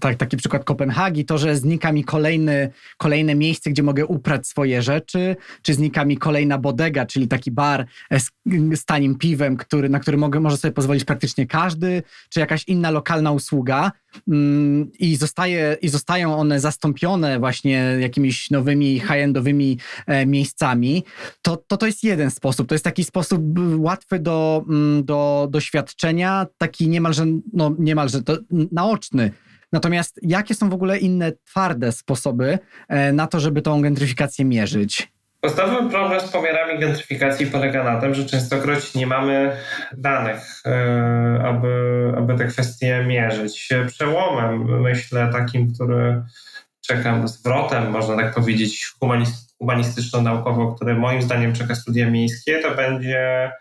tak, taki przykład Kopenhagi, to, że znika mi kolejny, kolejne miejsce, gdzie mogę uprać swoje rzeczy, czy znika mi kolejna bodega, czyli taki bar e, z, z tanim piwem, który, na który mogę, może sobie pozwolić praktycznie każdy, czy jakaś inna lokalna usługa, Mm, i, zostaje, i zostają one zastąpione właśnie jakimiś nowymi high-endowymi e, miejscami, to, to to jest jeden sposób. To jest taki sposób łatwy do, mm, do doświadczenia, taki niemalże, no niemalże to naoczny. Natomiast jakie są w ogóle inne twarde sposoby e, na to, żeby tą gentryfikację mierzyć? Podstawowy problem z pomiarami gentryfikacji polega na tym, że częstokroć nie mamy danych, e, aby, aby te kwestie mierzyć. Przełomem, myślę, takim, który czekam zwrotem, można tak powiedzieć, humanistyczno-naukowo, który moim zdaniem czeka studia miejskie, to będzie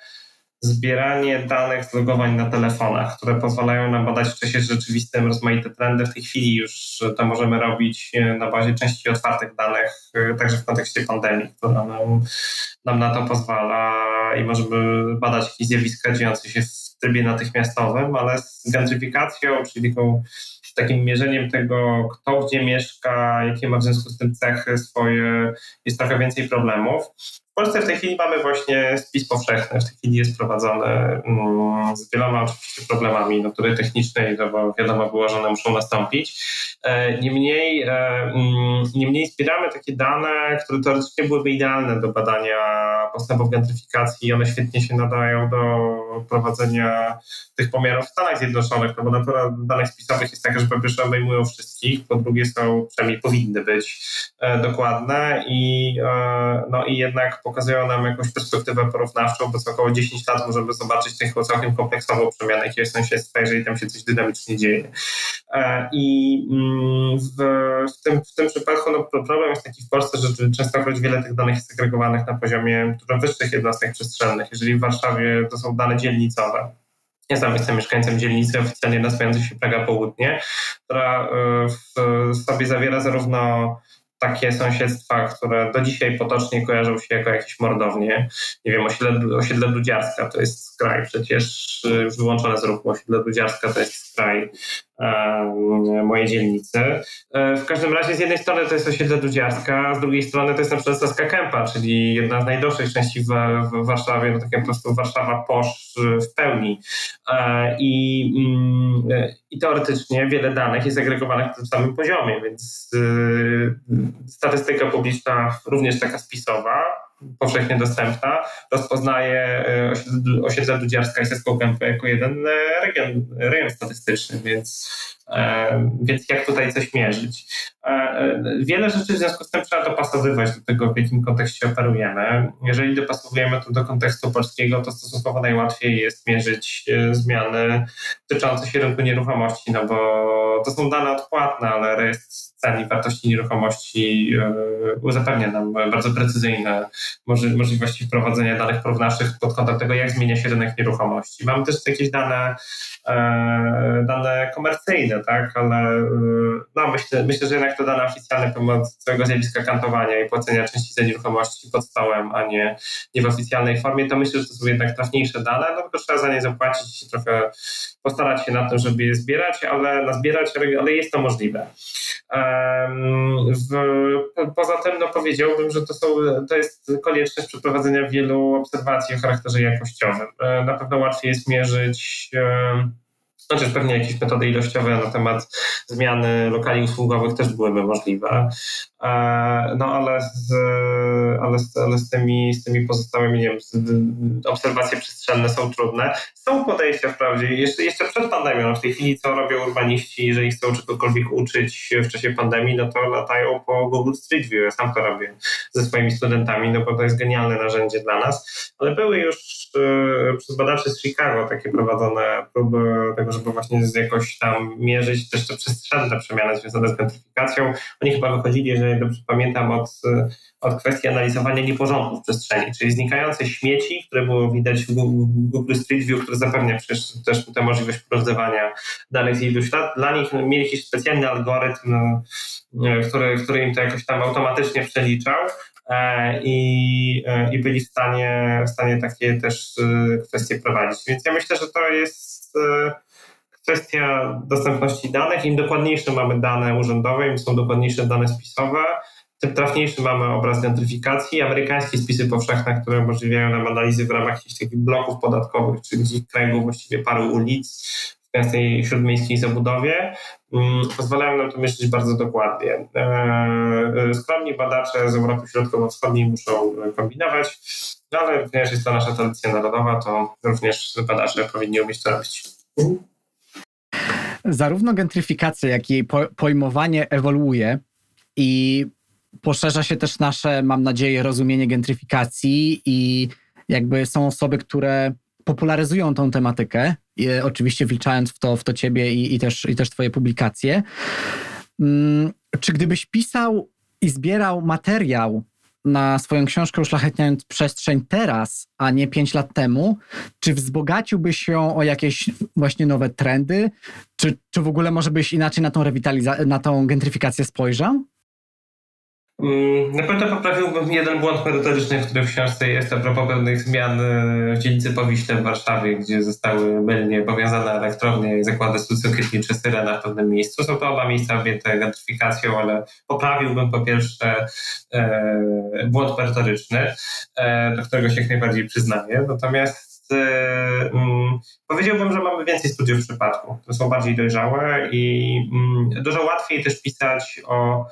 zbieranie danych z logowań na telefonach, które pozwalają nam badać w czasie rzeczywistym rozmaite trendy. W tej chwili już to możemy robić na bazie części otwartych danych, także w kontekście pandemii, która nam, nam na to pozwala i możemy badać jakieś zjawiska dziejące się w trybie natychmiastowym, ale z gentryfikacją, czyli taką takim mierzeniem tego, kto gdzie mieszka, jakie ma w związku z tym cechy swoje, jest trochę więcej problemów. W Polsce w tej chwili mamy właśnie spis powszechny, w tej chwili jest prowadzony mm, z wieloma oczywiście problemami natury technicznej, no bo wiadomo było, że one muszą nastąpić. E, niemniej, e, mm, niemniej zbieramy takie dane, które teoretycznie byłyby idealne do badania postępów gentryfikacji i one świetnie się nadają do prowadzenia tych pomiarów w Stanach Zjednoczonych, no bo natura danych spisowych jest taka, że po pierwsze obejmują wszystkich, po drugie są, przynajmniej powinny być e, dokładne i, no i jednak pokazują nam jakąś perspektywę porównawczą, bo co około 10 lat możemy zobaczyć taką całkiem kompleksową przemianę jakiegoś sąsiedztwa, jeżeli tam się coś dynamicznie dzieje. E, I mm, w, w, tym, w tym przypadku no, problem jest taki w Polsce, że częstokroć wiele tych danych jest segregowanych na poziomie dużo wyższych jednostek przestrzennych. Jeżeli w Warszawie to są dane dzielnicowe, ja sam jestem mieszkańcem dzielnicy oficjalnie nazywającej się Praga Południe, która e, w sobie zawiera zarówno takie sąsiedztwa, które do dzisiaj potocznie kojarzą się jako jakieś mordownie. Nie wiem, osiedle, osiedle Dudziarska to jest skraj przecież już wyłączone z ruchu. Osiedle Dudziarska to jest skraj mojej dzielnicy. E, w każdym razie z jednej strony to jest osiedle Dudziarska, a z drugiej strony to jest na przykład Saska Kępa, czyli jedna z najdroższych części w, w Warszawie, no tak po prostu Warszawa posz w pełni. E, I, mm, e, I teoretycznie wiele danych jest agregowanych na tym samym poziomie, więc statystyka publiczna, również taka spisowa, powszechnie dostępna, rozpoznaje e, osiedle Dudziarska i Seską Kępę jako jeden e, region, rejon statystyczny, więc Więc jak tutaj coś mierzyć? Wiele rzeczy w związku z tym trzeba dopasowywać do tego, w jakim kontekście operujemy. Jeżeli dopasowujemy to do kontekstu polskiego, to stosunkowo najłatwiej jest mierzyć zmiany dotyczące się rynku nieruchomości, no bo to są dane odpłatne, ale rejestr cen i wartości nieruchomości e, zapewnia nam bardzo precyzyjne możliwości wprowadzenia danych porównawczych pod kątem tego, jak zmienia się rynek nieruchomości. Mamy też jakieś dane, e, dane komercyjne, tak, ale e, no, myślę, myślę, że jednak to dane oficjalne pomimo całego zjawiska kantowania i płacenia części za nieruchomości pod stołem, a nie, nie w oficjalnej formie, to myślę, że to są jednak trafniejsze dane, no tylko trzeba za nie zapłacić i trochę postarać się na tym, żeby je zbierać, ale nazbierać, ale jest to możliwe. W, poza tym no, powiedziałbym, że to, są, to jest konieczność przeprowadzenia wielu obserwacji o charakterze jakościowym. E, na pewno łatwiej jest mierzyć Chociaż pewnie jakieś metody ilościowe na temat zmiany lokali usługowych też byłyby możliwe. E, no ale z, ale z, ale z, tymi, z tymi pozostałymi, nie wiem, obserwacje przestrzenne są trudne. Są podejścia wprawdzie, jeszcze, jeszcze przed pandemią, no w tej chwili co robią urbaniści, jeżeli chcą czegokolwiek uczyć w czasie pandemii, no to latają po Google Street View, ja sam to robię ze swoimi studentami, no bo to jest genialne narzędzie dla nas, ale były już e, przez badaczy z Chicago takie prowadzone próby tego, żeby właśnie jakoś tam mierzyć też te przestrzenne przemiany związane z gentrifikacją. Oni chyba wychodzili, jeżeli dobrze pamiętam, od, od kwestii analizowania nieporządków przestrzeni, czyli znikające śmieci, które było widać w Google Street View, które zapewnia przecież też tę możliwość porozdawania danych z iluś lat. Dla nich mieli jakiś specjalny algorytm, e, który, który im to jakoś tam automatycznie przeliczał, e, i, e, i byli w stanie, w stanie takie też kwestie prowadzić. Więc ja myślę, że to jest kwestia dostępności danych. Im dokładniejsze mamy dane urzędowe, im są dokładniejsze dane spisowe, tym trafniejszy mamy obraz gentryfikacji. Amerykańskie spisy powszechne, które umożliwiają nam analizy w ramach jakichś takich bloków podatkowych, czyli kręgu właściwie paru ulic w gęstej śródmiejskiej zabudowie, mm, pozwalają nam to myśleć bardzo dokładnie. E, e, skromni badacze z Europy Środkowo-Wschodniej muszą kombinować, no ale ponieważ jest to nasza tradycja narodowa, to również badacze powinni umieć to robić. Zarówno gentryfikacja, jak i jej pojmowanie ewoluuje i poszerza się też nasze, mam nadzieję, rozumienie gentryfikacji i jakby są osoby, które popularyzują tą tematykę, oczywiście wliczając w to, w to ciebie i, i, też, i też twoje publikacje. Hmm, czy gdybyś pisał i zbierał materiał na swoją książkę Uszlachetniając przestrzeń teraz, a nie pięć lat temu, czy wzbogaciłbyś się o jakieś właśnie nowe trendy? Czy, czy w ogóle może byś inaczej na tą rewitalizację, na tą gentryfikację spojrzał? Mm, na pewno poprawiłbym jeden błąd merytoryczny, który w książce jest a propos pewnych zmian e, w dzielnicy Powiśle w Warszawie, gdzie zostały mylnie powiązane elektrownie i zakłady sucokrytnicze Syrena w pewnym miejscu. Są to oba miejsca objęte gentryfikacją, ale poprawiłbym po pierwsze e, błąd merytoryczny, e, do którego się jak najbardziej przyznaję. Natomiast e, mm, powiedziałbym, że mamy więcej studiów przypadku. To są bardziej dojrzałe i mm, dużo łatwiej też pisać o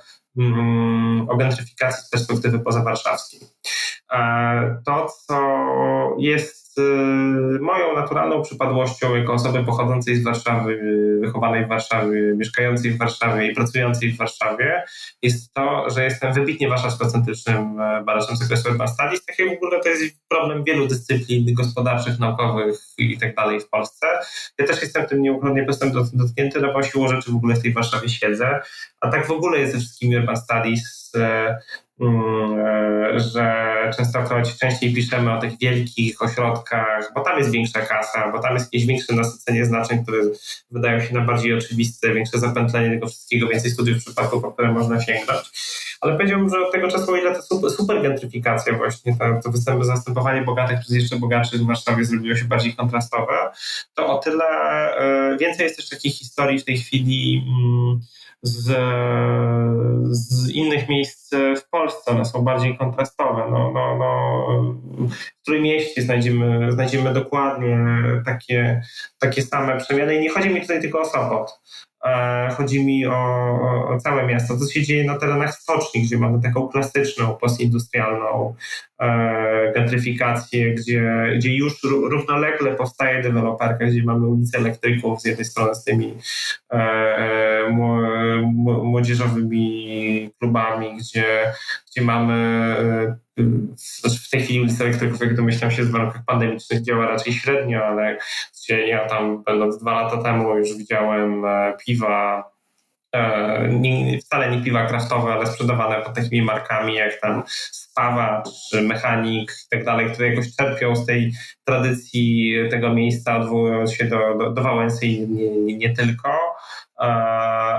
o gentryfikacji z perspektywy pozawarszawskiej. To, co jest Y, moją naturalną przypadłością jako osoby pochodzącej z Warszawy, wychowanej w Warszawie, mieszkającej w Warszawie i pracującej w Warszawie jest to, że jestem wybitnie warszawskocentrycznym e, badaczem z zakresu urban studies. Tak jak w ogóle to jest problem wielu dyscyplin gospodarczych, naukowych i tak dalej w Polsce. Ja też jestem tym nieuchronnie dotknięty, no bo siłą rzeczy w ogóle w tej Warszawie siedzę, a tak w ogóle jest ze wszystkimi urban studies Mm, e, że częstokroć częściej piszemy o tych wielkich ośrodkach, bo tam jest większa kasa, bo tam jest jakieś większe nasycenie znaczeń, które wydają się nam bardziej oczywiste, większe zapętlenie tego wszystkiego, więcej studiów przypadków, po które można sięgnąć. Ale powiedziałbym, że od tego czasu, ile ta super, gentryfikacja właśnie, to, to zastępowanie bogatych przez jeszcze bogatszych w Warszawie zrobiło się bardziej kontrastowe, to o tyle e, więcej jest też takich historii w tej chwili mm, z, z innych miejsc w Polsce. One są bardziej kontrastowe. No, no, no, w którym mieście znajdziemy, znajdziemy dokładnie takie, takie same przemiany. I nie chodzi mi tutaj tylko o Sopot. Chodzi mi o, o, całe miasto. Co się dzieje na terenach stoczni, gdzie mamy taką klasyczną, postindustrialną e, gentryfikację, gdzie, gdzie już równolegle powstaje deweloperka, gdzie mamy ulicę elektryków z jednej strony z tymi e, e młodzieżowymi klubami, gdzie, gdzie mamy e, w tej chwili ulica elektryków, jak domyślam się, w warunkach pandemicznych działa raczej średnio, ale ja tam będąc dwa lata temu już widziałem e, piwa, e, nie, wcale nie piwa kraftowe, ale sprzedawane pod takimi markami jak tam Spawa czy Mechanik i tak dalej, które jakoś czerpią z tej tradycji tego miejsca, odwołując się do, do, do Wałęsy i nie, nie, nie tylko.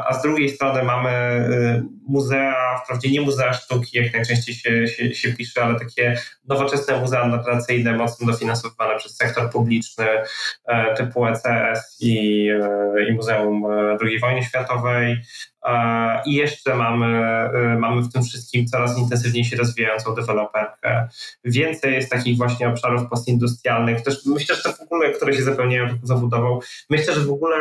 A z drugiej strony mamy muzea, wprawdzie nie muzea sztuki, jak najczęściej się, się, się pisze, ale takie nowoczesne muzea narracyjne, mocno dofinansowane przez sektor publiczny e, typu ECS i, e, i Muzeum e, II wojny światowej. I jeszcze mamy, mamy w tym wszystkim coraz intensywniej się rozwijającą deweloperkę. Więcej jest takich właśnie obszarów postindustrialnych. Też myślę, że w ogóle, które się zapełniają zabudową. Myślę, że w ogóle,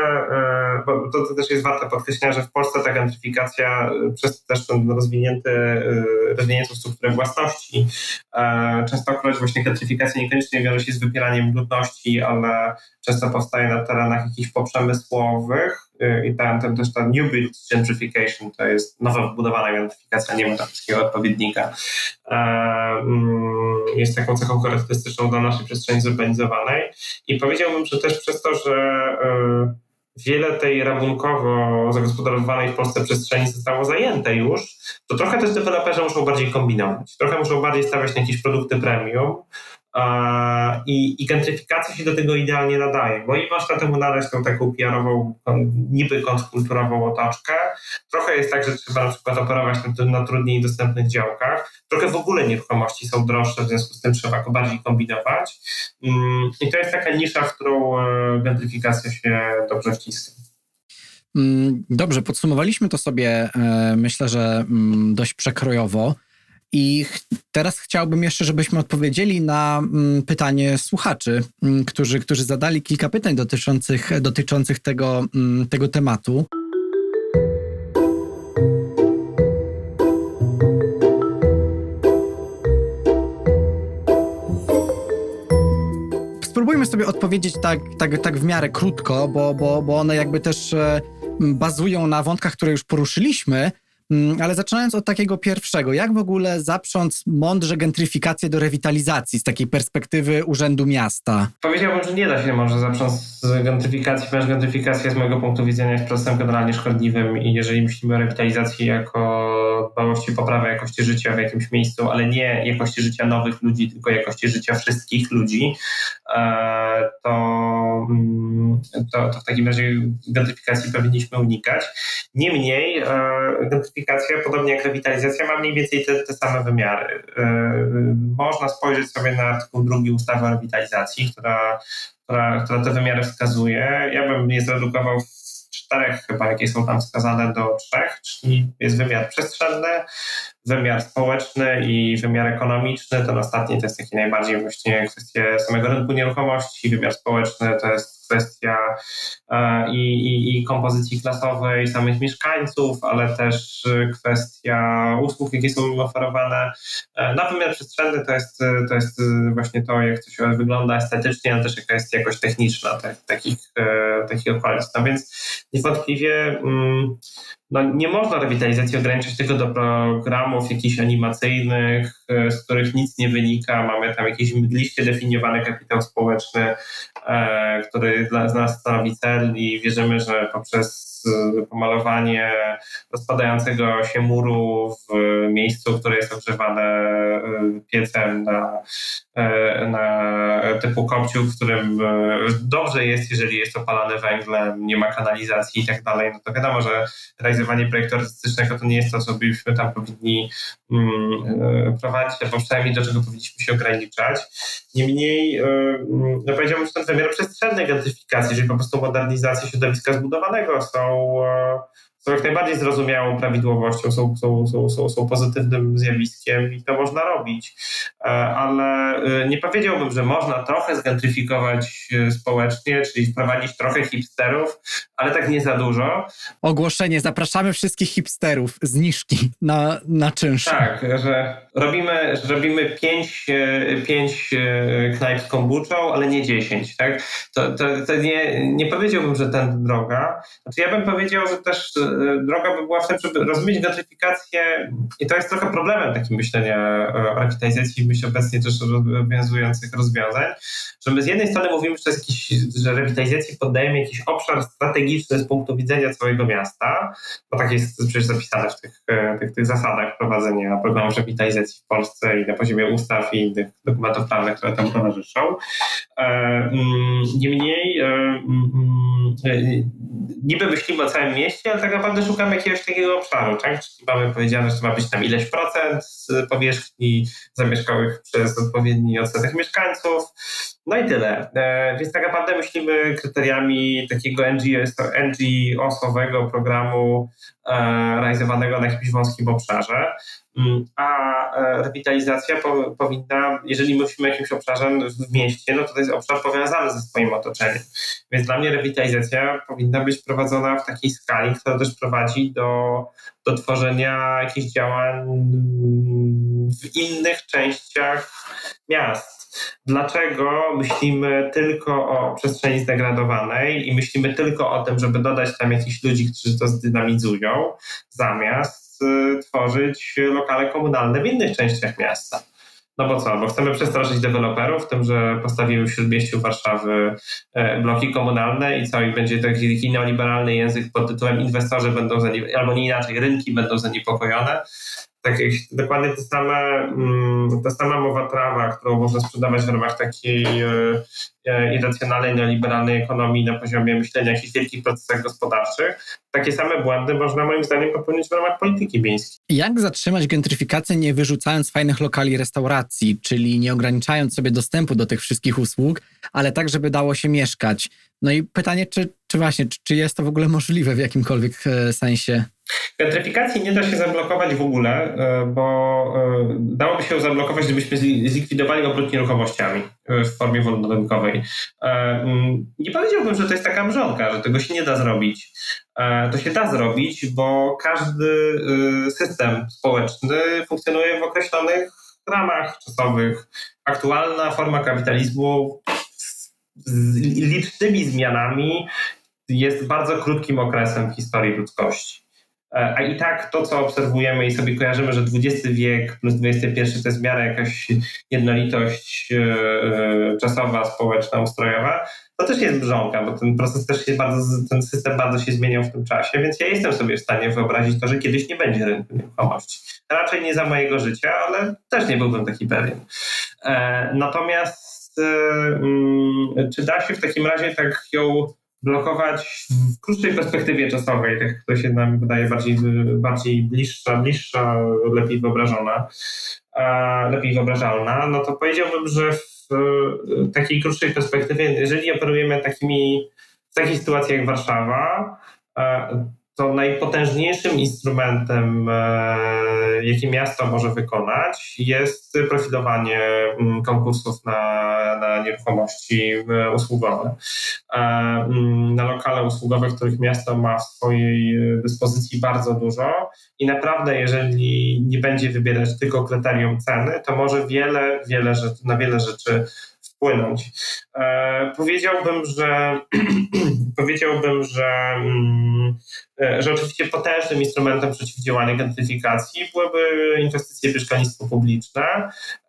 bo to, to też jest warte podkreślenia, że w Polsce ta gentryfikacja przez też ten rozwinięty, rozwiniętą strukturę własności częstokroć właśnie gentryfikacja niekoniecznie wiąże się z wypieraniem ludności, ale często powstaje na terenach jakichś poprzemysłowych y, i tam, tam też ta new build gentrification to jest nowa wbudowana gentrifikacja, nie ma takiego odpowiednika. E, mm, jest taką cechą charakterystyczną dla naszej przestrzeni zurbanizowanej i powiedziałbym, że też przez to, że y, wiele tej rabunkowo zagospodarowanej w Polsce przestrzeni zostało zajęte już, to trochę też deweloperzy muszą bardziej kombinować. Trochę muszą bardziej stawiać na jakieś produkty premium, i, I gentryfikacja się do tego idealnie nadaje, bo i można temu nadać tą taką PR-ową, niby kontrkulturową otoczkę. Trochę jest tak, że trzeba na przykład operować na, na trudniej dostępnych działkach. Trochę w ogóle nieruchomości są droższe, w związku z tym trzeba bardziej kombinować. Mm, I to jest taka nisza, w którą e, gentryfikacja się dobrze wciska. Mm, dobrze, podsumowaliśmy to sobie, e, myślę, że mm, dość przekrojowo. I teraz chciałbym jeszcze, żebyśmy odpowiedzieli na mm, pytanie słuchaczy, mm, którzy, którzy zadali kilka pytań dotyczących, dotyczących tego, mm, tego tematu. Spróbujmy sobie odpowiedzieć tak, tak, tak w miarę krótko, bo, bo, bo one jakby też e, bazują na wątkach, które już poruszyliśmy, ale zaczynając od takiego pierwszego, jak w ogóle zaprząc mądrze gentryfikację do rewitalizacji z takiej perspektywy Urzędu Miasta? Powiedziałbym, że nie da się może zaprząc z gentryfikacji, ponieważ gentryfikacja z mojego punktu widzenia jest procesem generalnie szkodliwym i jeżeli myślimy o rewitalizacji jako dbałości poprawy jakości życia w jakimś miejscu, ale nie jakości życia nowych ludzi, tylko jakości życia wszystkich ludzi, e, to, mm, to, to w takim razie gentryfikacji powinniśmy unikać. Niemniej podobnie jak rewitalizacja, ma mniej więcej te, te same wymiary. E, można spojrzeć sobie na artykuł drugi ustawy o rewitalizacji, która, która, która te wymiary wskazuje. Ja bym je zredukował w czterech chyba, jakie są tam wskazane do trzech, czyli jest wymiar przestrzenny, wymiar społeczny i wymiar ekonomiczny. Ten ostatni to jest taki najbardziej właśnie kwestie samego rynku nieruchomości, wymiar społeczny to jest kwestia e, i, i, i kompozycji klasowej samych mieszkańców, ale też e, kwestia usług, jakie są im oferowane. E, na wymiar przestrzenny to jest, to jest właśnie to, jak się wygląda estetycznie, ale też jaka jest jakość techniczna takich, takich okolic. No więc niewątpliwie mm, no nie można rewitalizacji ograniczyć tylko do programów jakichś animacyjnych, e, z których nic nie wynika. Mamy tam jakiś mydliście definiowany kapitał społeczny, e, który dla nas stanowi cel i wierzymy, że poprzez pomalowanie rozpadającego się muru w miejscu, które jest ogrzewane e, piecem na, e, na typu kopciu, w którym e, dobrze jest, jeżeli jest opalane węglem, nie ma kanalizacji i tak dalej, no to wiadomo, że realizowanie projektu artystycznego to nie jest to, co byśmy tam powinni mm, prowadzić, albo przynajmniej do czego powinniśmy się ograniczać. Niemniej, no powiedziałbym, że ten wymiar przestrzennej gentyfikacji, czyli po prostu modernizacji środowiska zbudowanego są są jak najbardziej zrozumiałą prawidłowością, są, są, są, są, są pozytywnym zjawiskiem i to można robić. E, ale e, nie powiedziałbym, że można trochę zgentryfikować e, społecznie, czyli wprowadzić trochę hipsterów, ale tak nie za dużo. Ogłoszenie, zapraszamy wszystkich hipsterów, zniżki na, na czynsz. Tak, że robimy, że robimy pięć, pięć knajp z kombuczą, ale nie dziesięć. Tak? To, to, to nie, nie powiedziałbym, że ten droga. Znaczy ja bym powiedział, że też droga by była w tym, żeby rozumieć gentryfikację i to jest trochę problemem takim myślenia o rewitalizacji, myślę obecnie też obowiązujących rozwiązań, że my z jednej strony mówimy, że, jakiś, że rewitalizacji poddajemy jakiś obszar strategiczny z punktu widzenia całego miasta, bo tak jest przecież zapisane w tych, tych, tych zasadach prowadzenia programów rewitalizacji w Polsce i na poziomie ustaw i innych dokumentów prawnych, które tam towarzyszą. Mm, niemniej mm, mm, niby myślimy o całym mieście, ale tak naprawdę szukamy jakiegoś takiego obszaru, tak? Czyli mamy powiedziane, że to ma być tam ileś procent powierzchni zamieszkałych przez odpowiedni odsetek mieszkańców. No i tyle. E, więc tak naprawdę myślimy kryteriami takiego NGO-owego programu e, realizowanego na jakimś wąskim obszarze. Mm, a e, rewitalizacja po, powinna, jeżeli myślimy o jakimś obszarze w mieście, no to to jest obszar powiązany ze swoim otoczeniem. Więc dla mnie rewitalizacja powinna być prowadzona w takiej skali, która też prowadzi do, do tworzenia jakichś działań w innych częściach miast. Dlaczego myślimy tylko o przestrzeni zdegradowanej i myślimy tylko o tym, żeby dodać tam jakichś ludzi, którzy to zdynamizują, zamiast y, tworzyć lokale komunalne w innych częściach miasta? No bo co? Bo chcemy przestraszyć deweloperów tym, że postawimy w śródmieściu Warszawy e, bloki komunalne i co? I będzie taki neoliberalny język pod tytułem inwestorzy będą, albo nie inaczej, rynki będą zaniepokojone tak dokładnie te same, mm, ta sama mowa prawa, którą można sprzedawać w ramach takiej e, e, irracjonalnej, neoliberalnej ekonomii na poziomie myślenia o jakichś wielkich procesach gospodarczych, takie same błędy można moim zdaniem popełnić w ramach polityki miejskiej. Jak zatrzymać gentryfikację nie wyrzucając fajnych lokali restauracji, czyli nie ograniczając sobie dostępu do tych wszystkich usług, ale tak, żeby dało się mieszkać? No i pytanie, czy, czy właśnie, czy, czy jest to w ogóle możliwe w jakimkolwiek e, sensie? Gentryfikacji nie da się zablokować w ogóle, e, bo e, dałoby się ją zablokować, gdybyśmy zlikwidowali obrót nieruchomościami e, w formie wolnorynkowej. Mm, nie powiedziałbym, że to jest taka mrzonka, że tego się nie da zrobić. To się da zrobić, bo każdy system społeczny funkcjonuje w określonych ramach czasowych. Aktualna forma kapitalizmu z licznymi zmianami jest bardzo krótkim okresem w historii ludzkości. A i tak to, co obserwujemy i sobie kojarzymy, że XX wiek plus XXI to jest w miarę jakaś jednolitość e, e, czasowa, społeczna, ustrojowa, to też jest brzonka, bo ten proces też się bardzo, ten system bardzo się zmieniał w tym czasie, więc ja jestem sobie w stanie wyobrazić to, że kiedyś nie będzie rynku nieruchomości. Raczej nie za mojego życia, ale też nie byłbym taki pewien. E, natomiast mm, czy da się w takim razie tak ją blokować w krótszej perspektywie czasowej, tak to się nam wydaje bardziej, bardziej bliższa, bliższa, lepiej wyobrażona, lepiej wyobrażalna, no to powiedziałbym, że w takiej krótszej perspektywie, jeżeli operujemy takimi, w takiej sytuacji jak Warszawa, to najpotężniejszym instrumentem, e, jaki miasto może wykonać, jest profilowanie mm, konkursów na, na nieruchomości e, usługowe. E, mm, na lokale usługowe, których miasto ma w swojej dyspozycji bardzo dużo i naprawdę, jeżeli nie będzie wybierać tylko kryterium ceny, to może wiele, wiele rzeczy, na wiele rzeczy wpłynąć. E, powiedziałbym, że powiedziałbym, że, mm, e, że oczywiście potężnym instrumentem przeciwdziałania gentryfikacji byłyby inwestycje w mieszkalnictwo publiczne,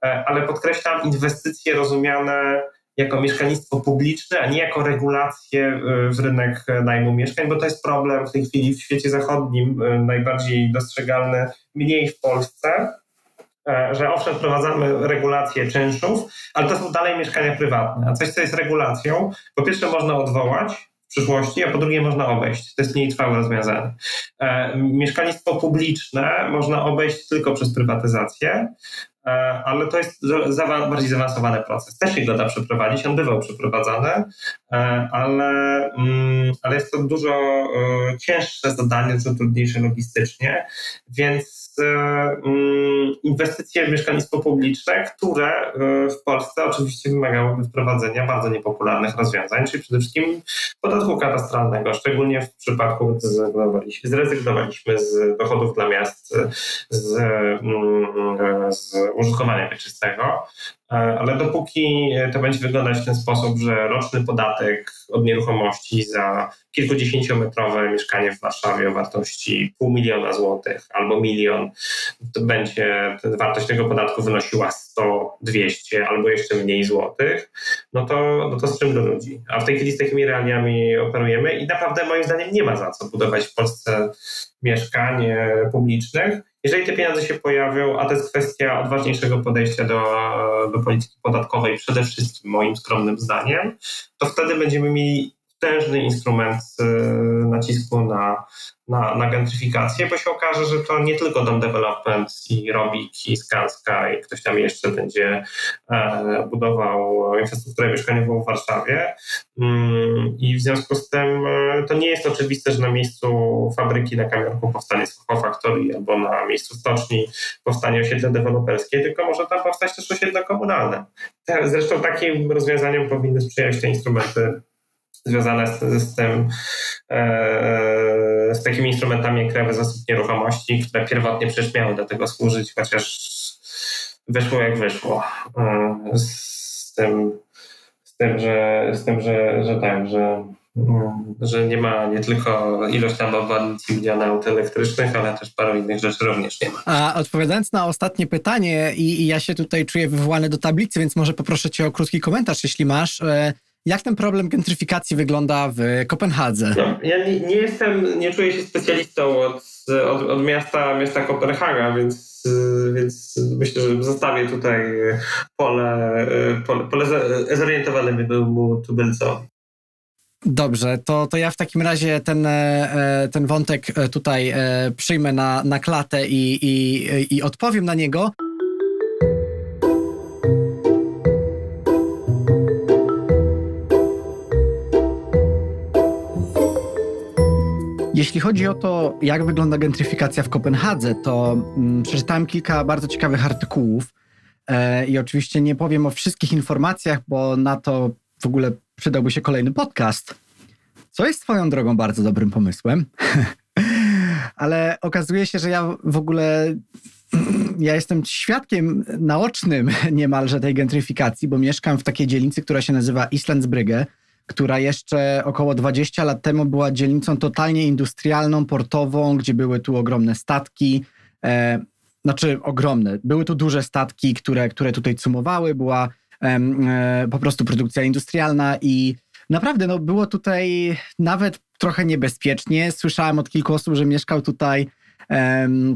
e, ale podkreślam inwestycje rozumiane jako mieszkalnictwo publiczne, a nie jako regulację w rynek najmu mieszkań, bo to jest problem w tej chwili w świecie zachodnim najbardziej dostrzegalny, mniej w Polsce że owszem, wprowadzamy regulację czynszów, ale to są dalej mieszkania prywatne. A coś, co jest regulacją, po pierwsze można odwołać w przyszłości, a po drugie można obejść. To jest mniej trwałe rozwiązanie. E, publiczne można obejść tylko przez prywatyzację, E, ale to jest bardziej zaawansowany proces. Też go da przeprowadzić, on bywał przeprowadzany, e, ale, mm, ale jest to dużo e, cięższe zadanie, dużo trudniejsze logistycznie, więc inwestycje w mieszkalnictwo publiczne, które w Polsce oczywiście wymagałyby wprowadzenia bardzo niepopularnych rozwiązań, czyli przede wszystkim podatku katastralnego, szczególnie w przypadku, gdy zrezygnowaliśmy, zrezygnowaliśmy z dochodów dla miast z, mm, z użytkowania wieczystego, e, ale dopóki to będzie wyglądać w ten sposób, że roczny podatek od nieruchomości za kilkudziesięciometrowe mieszkanie w Warszawie o wartości pół miliona złotych albo milion, to będzie wartość tego podatku wynosiła 100, 200 albo jeszcze mniej złotych, no to, no to z czym do ludzi? A w tej chwili z takimi realiami operujemy i naprawdę moim zdaniem nie ma za co budować w Polsce mieszkań publicznych, jeżeli te pieniądze się pojawią, a to jest kwestia odważniejszego podejścia do, do polityki podatkowej, przede wszystkim moim skromnym zdaniem, to wtedy będziemy mieli potężny instrument y, nacisku na, na, na gentryfikację, bo się okaże, że to nie tylko Dom Development i Robik i Skanska i ktoś tam jeszcze będzie e, budował infrastrukturę mieszkaniową w Warszawie mm, i w związku z tym e, to nie jest oczywiste, że na miejscu fabryki na Kamionku powstanie Factory albo na miejscu stoczni powstanie osiedle deweloperskie, tylko może tam powstać też osiedle komunalne. Zresztą takim rozwiązaniom powinny sprzyjać te instrumenty związane z, z tym, e, z takimi instrumentami jak Krajowy Zasób Nieruchomości, które pierwotnie przecież miały do tego służyć, chociaż wyszło jak wyszło. E, z tym, z tym, że, z tym, że, że tak, że że nie ma nie tylko ilość tam obwodnic i miliona aut elektrycznych, ale też paru innych rzeczy również nie ma. A odpowiadając na ostatnie pytanie i, i ja się tutaj czuję wywołany do tablicy, więc może poproszę cię o krótki komentarz, jeśli masz. Jak ten problem gentryfikacji wygląda w Kopenhadze? No, ja nie, nie, jestem, nie czuję się specjalistą od, od, od miasta, miasta Kopenhaga, więc, więc myślę, że zostawię tutaj pole, pole, pole zorientowanemu tubylcowi. Dobrze, to, to ja w takim razie ten, e, ten wątek tutaj e, przyjmę na, na klatę i, i, i odpowiem na niego. Jeśli chodzi o to, jak wygląda gentryfikacja w Kopenhadze, to mm, przeczytałem kilka bardzo ciekawych artykułów e, i oczywiście nie powiem o wszystkich informacjach, bo na to w ogóle przydałby się kolejny podcast, co jest swoją drogą bardzo dobrym pomysłem. Ale okazuje się, że ja w ogóle ja jestem świadkiem naocznym niemalże tej gentryfikacji, bo mieszkam w takiej dzielnicy, która się nazywa Islandsbrygge która jeszcze około 20 lat temu była dzielnicą totalnie industrialną, portową, gdzie były tu ogromne statki. E, znaczy ogromne. Były tu duże statki, które, które tutaj cumowały, była e, po prostu produkcja industrialna i naprawdę no, było tutaj nawet trochę niebezpiecznie. Słyszałem od kilku osób, że mieszkał tutaj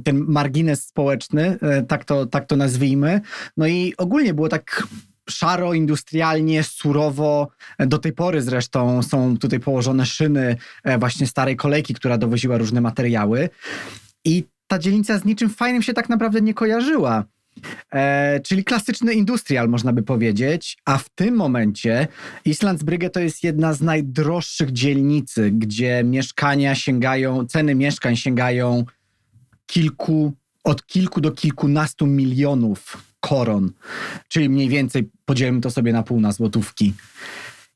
ten margines społeczny, e, tak to, tak to nazwijmy. No i ogólnie było tak szaro, industrialnie, surowo. Do tej pory zresztą są tutaj położone szyny e, właśnie starej kolejki, która dowoziła różne materiały. I ta dzielnica z niczym fajnym się tak naprawdę nie kojarzyła. E, czyli klasyczny industrial, można by powiedzieć, a w tym momencie Islandsbrygge to jest jedna z najdroższych dzielnicy, gdzie mieszkania sięgają, ceny mieszkań sięgają kilku, od kilku do kilkunastu milionów koron, czyli mniej więcej podzielmy to sobie na pół na złotówki.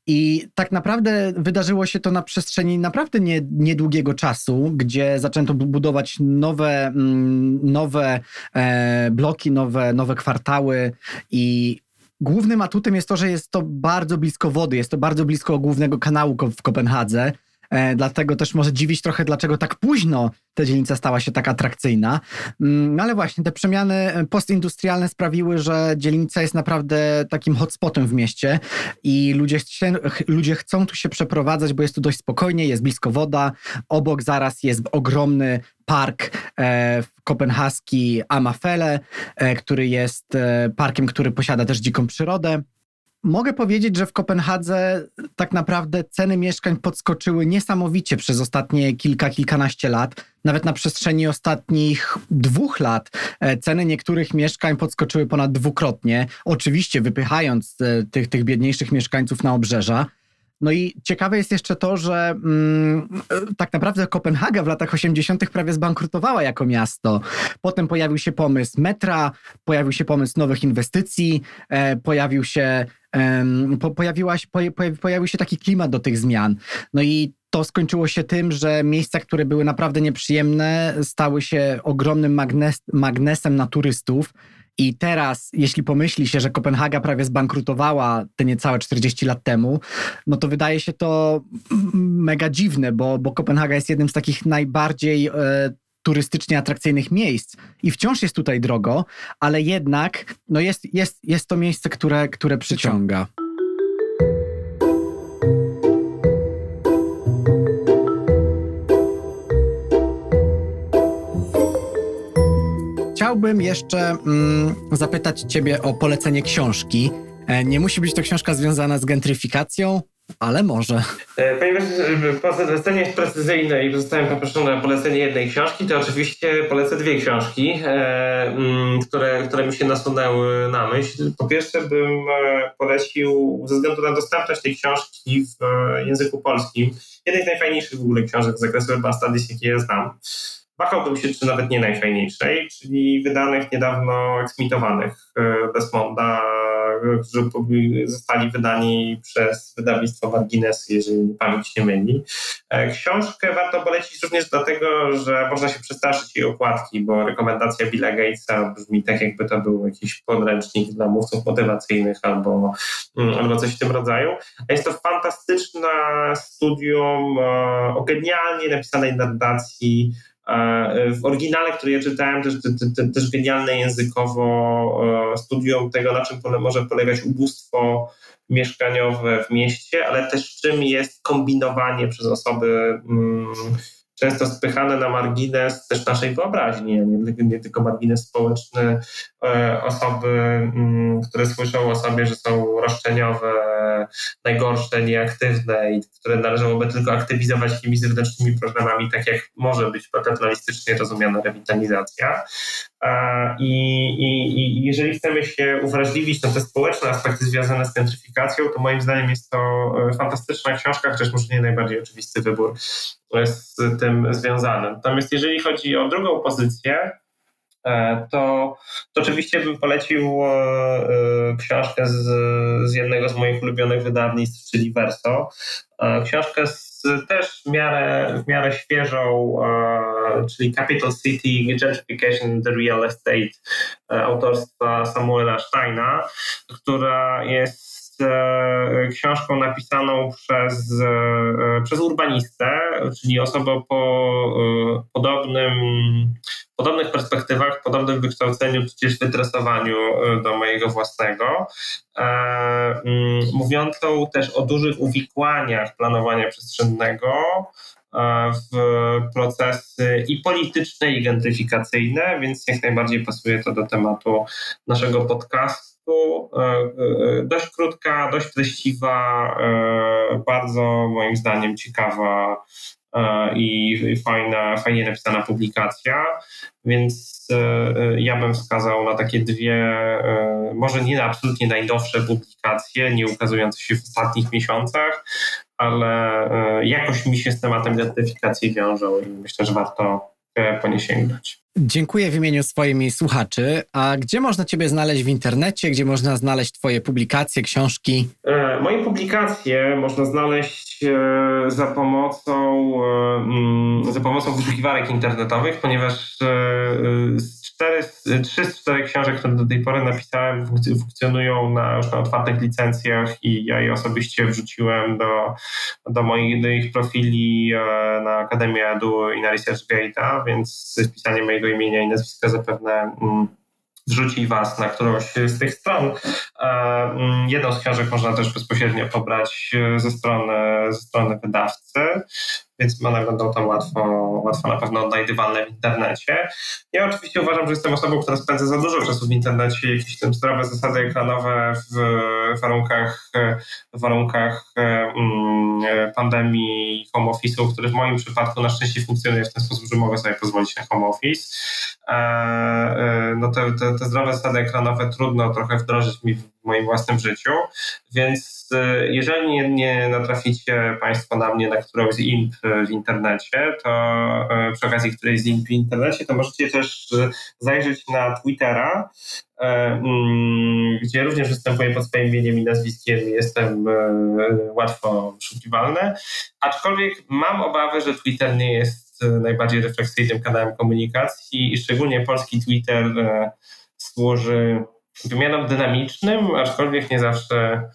I tak naprawdę wydarzyło się to na przestrzeni naprawdę nie, niedługiego czasu, gdzie zaczęto budować nowe, mm, nowe e, bloki, nowe, nowe kwartały i głównym atutem jest to, że jest to bardzo blisko wody, jest to bardzo blisko głównego kanału w Kopenhadze. E, dlatego też może dziwić trochę, dlaczego tak późno ta dzielnica stała się tak atrakcyjna. Mm, no ale właśnie te przemiany postindustrialne sprawiły, że dzielnica jest naprawdę takim hotspotem w mieście i ludzie, ludzie chcą tu się przeprowadzać, bo jest tu dość spokojnie, jest blisko woda, obok zaraz jest ogromny park e, kopenhaski Amafele, e, który jest parkiem, który posiada też dziką przyrodę. Mogę powiedzieć, że w Kopenhadze tak naprawdę ceny mieszkań podskoczyły niesamowicie przez ostatnie kilka, kilkanaście lat. Nawet na przestrzeni ostatnich dwóch lat e, ceny niektórych mieszkań podskoczyły ponad dwukrotnie. Oczywiście wypychając e, tych, tych biedniejszych mieszkańców na obrzeża. No i ciekawe jest jeszcze to, że mm, tak naprawdę Kopenhaga w latach 80. prawie zbankrutowała jako miasto. Potem pojawił się pomysł metra, pojawił się pomysł nowych inwestycji, e, pojawił się, e, po, pojawiła po, pojawił się taki klimat do tych zmian. No i to skończyło się tym, że miejsca, które były naprawdę nieprzyjemne, stały się ogromnym magnes, magnesem na turystów. I teraz, jeśli pomyśli się, że Kopenhaga prawie zbankrutowała te niecałe 40 lat temu, no to wydaje się to mega dziwne, bo, bo Kopenhaga jest jednym z takich najbardziej e, turystycznie atrakcyjnych miejsc i wciąż jest tutaj drogo, ale jednak no jest, jest, jest to miejsce, które, które przyciąga. Chciałbym jeszcze mm, zapytać Ciebie o polecenie książki. E, nie musi być to książka związana z gentryfikacją, ale może. E, ponieważ e, polecenie jest precyzyjne i zostałem poproszony o polecenie jednej książki, to oczywiście polecę dwie książki, mm, które, które mi się nasunęły na myśl. Po pierwsze bym polecił, ze względu na dostępność tej książki w języku polskim, jednej z najfajniejszych w ogóle książek z zakresu urban studies, jakie ja znam wahałbym się, czy nawet nie najfajniejszej, czyli wydanych niedawno eksmitowanych e, Desmonda, którzy zostali wydani przez wydawnictwo Margines, jeżeli pamięć nie myli. E, książkę warto polecić również dlatego, że można się przestraszyć jej okładki, bo rekomendacja Billa Gatesa brzmi tak, jakby to był jakiś podręcznik dla mówców motywacyjnych albo, mm, albo coś w tym rodzaju. A jest to fantastyczne studium e, o genialnie napisanej narracji w oryginale, który ja czytałem, też, też, też genialne językowo e, studium tego, na czym może polegać ubóstwo mieszkaniowe w mieście, ale też czym jest kombinowanie przez osoby mm, często spychane na margines też naszej wyobraźni, nie, nie tylko margines społeczny, e, osoby, mm, które słyszą o sobie, że są roszczeniowe, najgorsze, nieaktywne i które należałoby tylko aktywizować tymi zewnętrznymi problemami, tak jak może być paternalistycznie rozumiana rewitalizacja. I, i, I, jeżeli chcemy się uwrażliwić na te społeczne aspekty związane z gentryfikacją, to moim zdaniem jest to e, fantastyczna książka, chociaż może nie najbardziej oczywisty wybór z tym związany. Natomiast jeżeli chodzi o drugą pozycję, e, to, to oczywiście bym polecił e, książkę z, z jednego z moich ulubionych wydawnictw, czyli Verso. Książkę z, też w miarę, w miarę świeżą, czyli Capital City Gentrification the Real Estate autorstwa Samuela Steina, która jest E, książką napisaną przez, e, przez urbanistę, czyli osobę po e, podobnym, podobnych perspektywach, podobnym wykształceniu, tudzież wytresowaniu do mojego własnego, mm, mówiącą też o dużych uwikłaniach planowania przestrzennego, w procesy i polityczne, i gentryfikacyjne, więc jak najbardziej pasuje to do tematu naszego podcastu E, e, dość krótka, dość treściwa, e, bardzo moim zdaniem ciekawa i fajna, fajnie napisana publikacja, więc ja bym wskazał na takie dwie, może nie absolutnie najnowsze publikacje, nie ukazujące się w ostatnich miesiącach, ale jakoś mi się z tematem identyfikacji wiążą i myślę, że warto po nie sięgnąć. Dziękuję w imieniu swoimi słuchaczy. A gdzie można Ciebie znaleźć w internecie? Gdzie można znaleźć Twoje publikacje, książki? E, moje publikacje można znaleźć e, za pomocą, e, mm, za pomocą wyszukiwarek internetowych, ponieważ cztery, trzy z czterech książek, które do tej pory napisałem, funkcjonują na, już na otwartych licencjach i ja je osobiście wrzuciłem do, do moich, profili na Akademię Edu i na ResearchGate'a, więc wpisanie mojego imienia i nazwiska zapewne mm, wrzuci Was na którąś z tych stron. Mm, jedną z książek można też bezpośrednio pobrać e, ze strony, ze strony wydawcy. Więc one będą tam łatwo, łatwo na pewno odnajdywalne w internecie. Ja oczywiście uważam, że jestem osobą, która spędza za dużo czasu w internecie, jakieś tam zdrowe zasady ekranowe w warunkach, w warunkach mm, pandemii home office'u, który w moim przypadku na szczęście funkcjonuje w ten sposób, że mogę sobie pozwolić na home office. E, e, no te, te, te zdrowe zasady ekranowe trudno trochę wdrożyć mi w moim własnym życiu, więc e, jeżeli nie, nie natraficie Państwo na mnie na którąś z imp w internecie, to przy okazji którejś z imp w internecie, to możecie też zajrzeć na Twittera, mm, gdzie również występuję pod swoim imieniem i nazwiskiem jestem łatwo poszukiwalny. Aczkolwiek mam obawy, że Twitter nie jest najbardziej refleksyjnym kanałem komunikacji i szczególnie polski Twitter służy wymianom dynamicznym, aczkolwiek nie zawsze,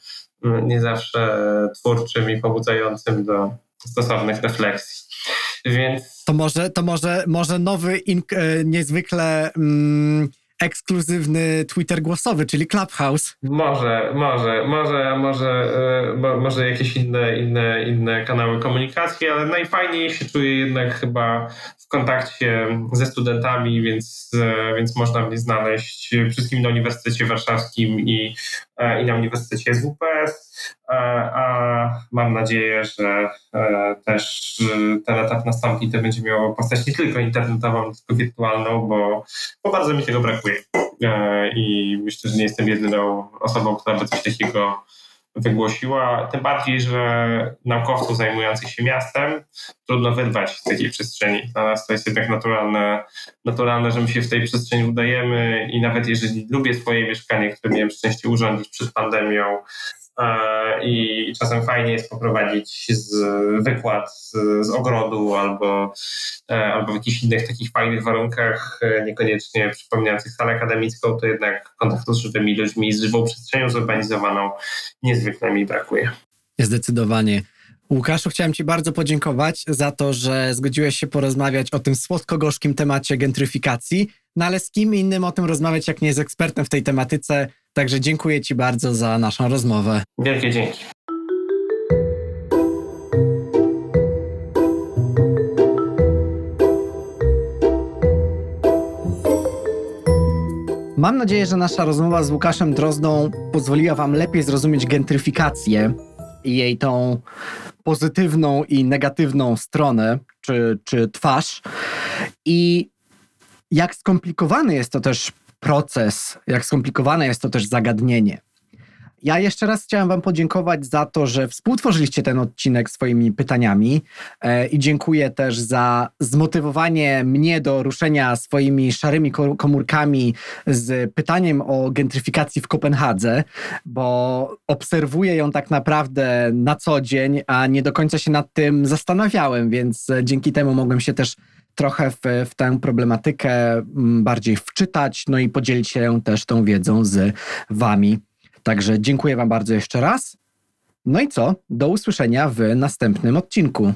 nie zawsze twórczym i pobudzającym do stosownych refleksji. Więc... To może, to może, może nowy, e, niezwykle mm, ekskluzywny Twitter głosowy, czyli Clubhouse. Może, może, może, może, e, może jakieś inne, inne, inne kanały komunikacji, ale najfajniej się czuję jednak chyba w kontakcie ze studentami, więc, e, więc można mnie znaleźć wszystkim na Uniwersytecie Warszawskim i, i na Uniwersytecie SWPS, a mam nadzieję, że też ten etap nastąpi, to będzie miało postać nie tylko internetową, tylko wirtualną, bo, bo bardzo mi tego brakuje. E, i myślę, że nie jestem jedyną osobą, która by coś takiego wygłosiła. Tym bardziej, że naukowców zajmujących się miastem trudno wydbać z takiej przestrzeni. Dla nas to jest jednak naturalne, naturalne, że my się w tej przestrzeni udajemy i nawet jeżeli lubię swoje mieszkanie, które miałem szczęście urządzić przed pandemią, i czasem fajnie jest poprowadzić z, wykład z, z ogrodu albo, e, albo w jakichś innych takich fajnych warunkach, e, niekoniecznie przypominających salę akademicką, to jednak kontaktu z żywymi ludźmi, z żywą przestrzenią zurbanizowaną niezwykle mi brakuje. Zdecydowanie. Łukaszu, chciałem Ci bardzo podziękować za to, że zgodziłeś się porozmawiać o tym słodko-gorzkim temacie gentryfikacji, no ale z kim innym o tym rozmawiać, jak nie z ekspertem w tej tematyce. Także dziękuję Ci bardzo za naszą rozmowę. Wielkie dzięki. Mam nadzieję, że nasza rozmowa z Łukaszem Drozdą pozwoliła Wam lepiej zrozumieć gentryfikację i jej tą pozytywną i negatywną stronę czy, czy twarz. I jak skomplikowany jest to też proces, jak skomplikowane jest to też zagadnienie. Ja jeszcze raz chciałem Wam podziękować za to, że współtworzyliście ten odcinek swoimi pytaniami e, i dziękuję też za zmotywowanie mnie do ruszenia swoimi szarymi komórkami z pytaniem o gentryfikacji w Kopenhadze, bo obserwuję ją tak naprawdę na co dzień, a nie do końca się nad tym zastanawiałem, więc dzięki temu mogłem się też trochę w, w tę problematykę mm, bardziej wczytać, no i podzielić się też tą wiedzą z Wami. Także dziękuję Wam bardzo jeszcze raz. No i co? Do usłyszenia w następnym odcinku.